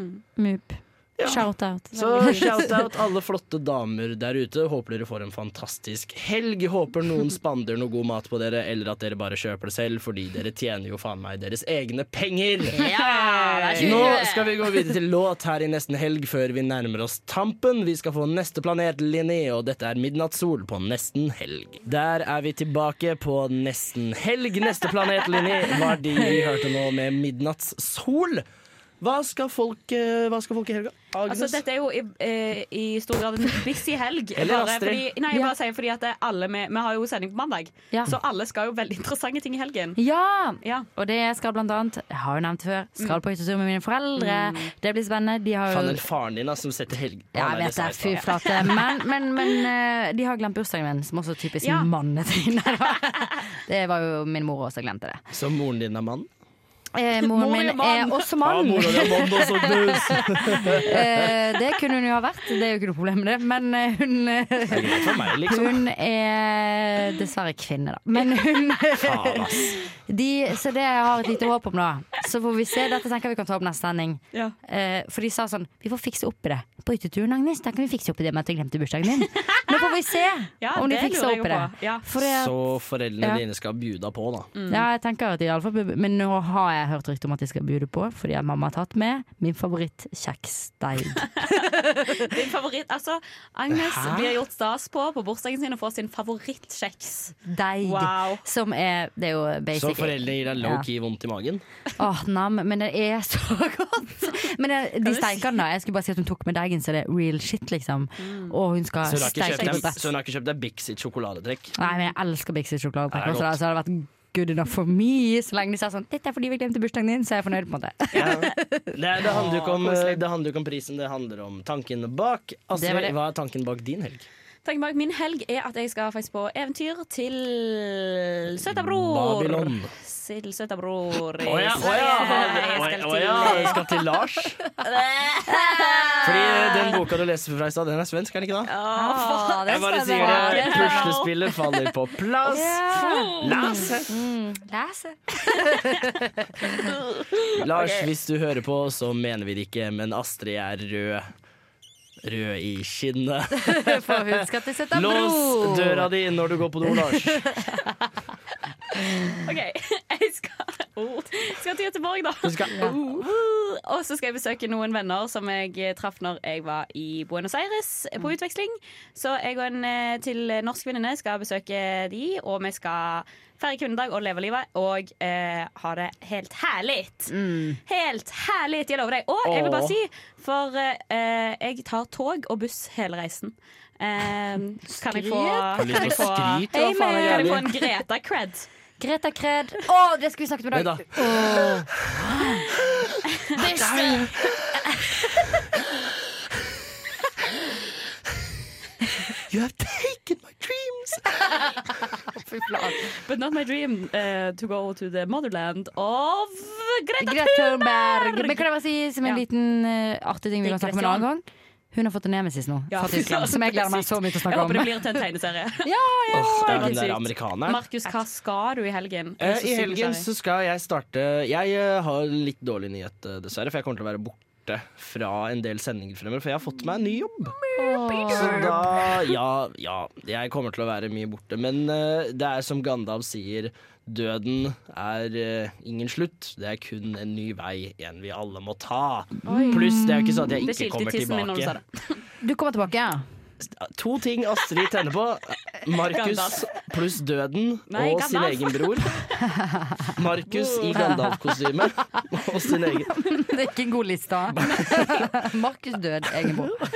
Mup. Shout-out. Så shout-out alle flotte damer der ute. Håper dere får en fantastisk helg. Håper noen spander noe god mat på dere, eller at dere bare kjøper det selv, fordi dere tjener jo faen meg deres egne penger. Ja, Nå skal vi gå videre til låt her i nesten helg før vi nærmer oss tampen. Vi skal få neste planet, Linné, og dette er Midnattssol på nesten helg. Der er vi tilbake på nesten helg. Neste planet, Linné, var de vi hørte nå med Midnattssol. Hva skal folk, eh, hva skal folk i helga? Agnes? Altså, dette er jo i, eh, i stor grad en busy helg. Eller Bare Astrid. fordi, nei, jeg bare sier fordi at alle med, Vi har jo sending på mandag, Ja. så alle skal jo veldig interessante ting i helgen. Ja! Og det skal blant annet, jeg har jo nevnt før, skal på hyttetur med mine foreldre. Det blir spennende. De har jo Faen, faren din da, som setter helg ja, jeg vet det. Fy flate. Men, men, men eh, de har glemt bursdagen min, som også er typisk Ja. manneting. Det var jo min mor også glemte det. Så moren din er mann? Eh, moren er min er også mann. Ja, er mann også, Eh, det kunne hun jo ha vært, det er jo ikke noe problem med det. Men eh, hun Det er meg, liksom. Hun er dessverre kvinne, da. Men hun de, Så det jeg har et lite håp om, da. Så får vi se. Dette tenker vi kan ta opp neste sending. Ja. Eh, for de sa sånn Vi får fikse opp i det. På hytteturen, Agnes, da kan vi fikse opp i det med at jeg glemte bursdagen din. Nå får vi se Ja, om de fikser opp i det. Ja. For jeg, Så foreldrene Ja. dine skal bjuda på, da. ja, jeg tenker at de i alle fall Men nå har jeg hørt rykte om at de skal bude på, fordi at mamma har tatt med min favorittkjeksdeig. Din favoritt Altså, Agnes Hæ? blir gjort stas på på bursdagen sin og får sin favorittkjeks. Deig. Wow. Som er Det er jo basic. Så foreldrene gir deg low-key vondt i magen? Åh, nam, men det er så godt! Men det, de steikene, da. Jeg skulle bare si at hun tok med deigen, så det er real shit, liksom. Og hun skal steike kjøpt så hun har ikke kjøpt deg Bix sitt sjokoladetrekk? Nei, men jeg elsker Bixie sjokoladetrekk. Så det hadde vært good enough for me. Så lenge de sa sånn 'Dette er fordi vi glemte bursdagen din', så er jeg fornøyd, på en måte. Det, det, handler jo ikke om, det handler om prisen, det handler om tanken bak. Astrid, det. hva er tanken bak din helg? Tanken bak min helg er at jeg skal faktisk på eventyr til Søtabror. Babylon. Til søta bror i Å ja, å ja! Jeg Å skal ja, å ja, du skal til Lars? Fordi den boka du leste fra i stad, den er svensk, er den ikke det? Åh, Jeg bare sier det. Puslespillet faller på plass. Lars. Mm, Lese. Lars, hvis du hører på, så mener vi det ikke, men Astrid er rød. Rød i kinnet. For hun skal til bro! Lås døra di når du går på do, Lars. OK, jeg skal. Skal til Göteborg, da. Ja. Uh, Og så skal jeg besøke noen venner som jeg eh, traff når jeg var i Buenos Aires på utveksling. Så jeg og en eh, til norsk venninne skal besøke de, og vi skal feire kvinnedag og leve livet og eh, ha det helt herlig. Helt herlig, jeg lover deg. Og jeg vil bare si, for eh, jeg tar tog og buss hele reisen. Eh, kan jeg få, kan jeg få? Hva er kan jeg få en Greta cred? Greta Kred. Å, det skulle vi snakket om i dag. You have taken my dreams! But not my dream uh, to go to the motherland of Greta, Greta Thunberg. Thunberg. Men kan jeg bare si som en Ja. liten uh, artig ting vi kan snakke om en annen gang? Hun har fått en nemesis nå, Ja, Tyskland, som jeg gleder meg så mye til å snakke om. Jeg håper det blir til en tegneserie. Ja, ja, oh, det er den der amerikaneren. Markus, hva skal du i helgen? Så I helgen så skal jeg starte Jeg uh, har litt dårlig nyhet, uh, dessverre, for jeg kommer til å være borte fra en del sendinger fremover, for jeg har fått meg en ny jobb. Så da Ja, ja, jeg kommer til å være mye borte. Men uh, det er som Gandalf sier, døden er uh, ingen slutt. Det er kun en ny vei, en vi alle må ta. Oi. Pluss, det er jo ikke sånn at jeg ikke kommer tilbake. Du kommer tilbake, ja? To ting Astrid tenner på. Markus pluss døden Nei, og sin egen bror. Markus i Gandalf-kostyme og sin egen Det er ikke en god liste. Markus død, egen bror.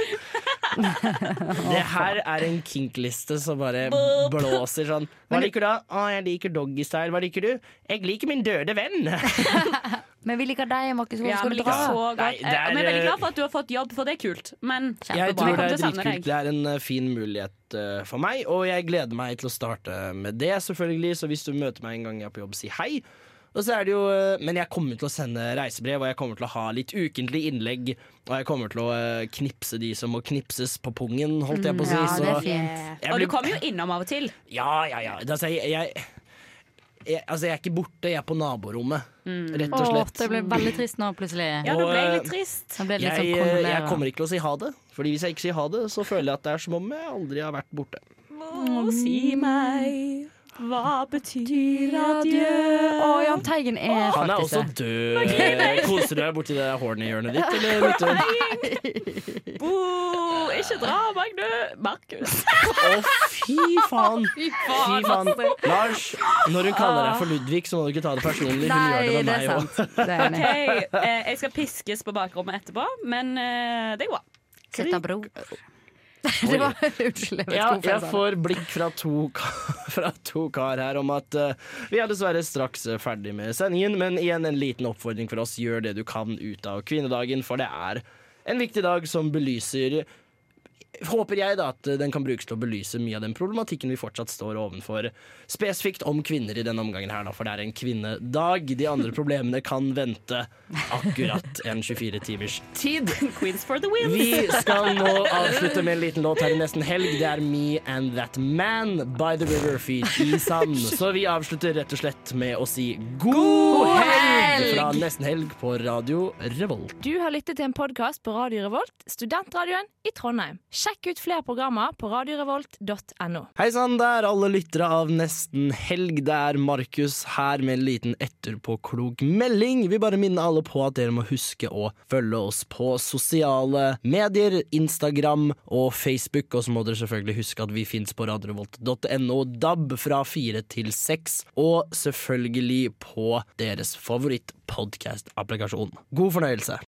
Det her er en kink-liste som bare blåser sånn. Hva liker du? da? Å, jeg liker doggystyle. Hva liker du? Jeg liker min døde venn. Men vi liker deg, Markus. Hvor Ja, skal du liker dra? så godt. Nei, det Eh, er, vi er veldig eh, glad for at du har fått jobb, for det er kult. Men Jeg tror det er dritkult. Det er en eh, fin mulighet eh, for meg, og jeg gleder meg til å starte med det, selvfølgelig. Så hvis du møter meg en gang jeg er på jobb, si hei. Og så er det jo, eh, men jeg kommer til å sende reisebrev, og jeg kommer til å ha litt ukentlige innlegg. Og jeg kommer til å eh, knipse de som må knipses på pungen, holdt jeg på å si. Mm, Ja, det er fint. Blir, Og du kommer jo innom av og til. Ja, ja, ja. Altså, jeg, jeg, jeg, altså, jeg er ikke borte, jeg er på naborommet, rett og Åh, det ble veldig trist nå, plutselig. Ja, det ble litt trist. Ble litt Jeg, sånn jeg kommer ikke til å si ha det, Fordi hvis jeg ikke sier ha det, så føler jeg at det er som om jeg aldri har vært borte. Å, si meg, hva betyr adjø? Å, Jahn Teigen er Han er også det. død. Koser du deg borti det horny-hjørnet ditt, eller? Midtun? Bo, ikke dra, Magne. Markus. Å, fy faen! Fy faen. Lars, når hun kaller deg for Ludvig, så må du ikke ta det personlig. Hun Nei, gjør det med det meg òg. sant. Er OK, eh, jeg skal piskes på bakrommet etterpå, men eh, det går bra. Sett av bro. Det var Unnskyld, jeg Ja, jeg får blikk fra to, fra to kar her om at uh, vi er dessverre straks eh, ferdig med sendingen, men igjen en liten oppfordring for oss. Gjør det du kan ut av kvinnedagen, for det er en viktig dag som belyser Håper jeg da at eh, den kan brukes til å belyse mye av den problematikken vi fortsatt står overfor. Spesifikt om kvinner i denne omgangen her, da, for det er en kvinnedag. De andre problemene kan vente akkurat en 24 timers tid. Queens for the win. Vi skal nå avslutte med en liten låt her i nesten helg. Det er Me and That Man by The River Feet i sand. Så vi avslutter rett og slett med å si god helg fra nesten helg på Radio Revolt. Du har lyttet til en podkast på Radio Revolt, studentradioen i Trondheim. Sjekk ut flere programmer på radiorevolt.no. Hei sann, det er alle lyttere av Nesten helg. Det er Markus her med en liten etterpåklok melding. Vi bare minner alle på at dere må huske å følge oss på sosiale medier, Instagram og Facebook. Og så må dere selvfølgelig huske at vi fins på radiorevolt.no, DAB fra fire til seks. Og selvfølgelig på deres favoritt-podkast-applikasjon. God fornøyelse.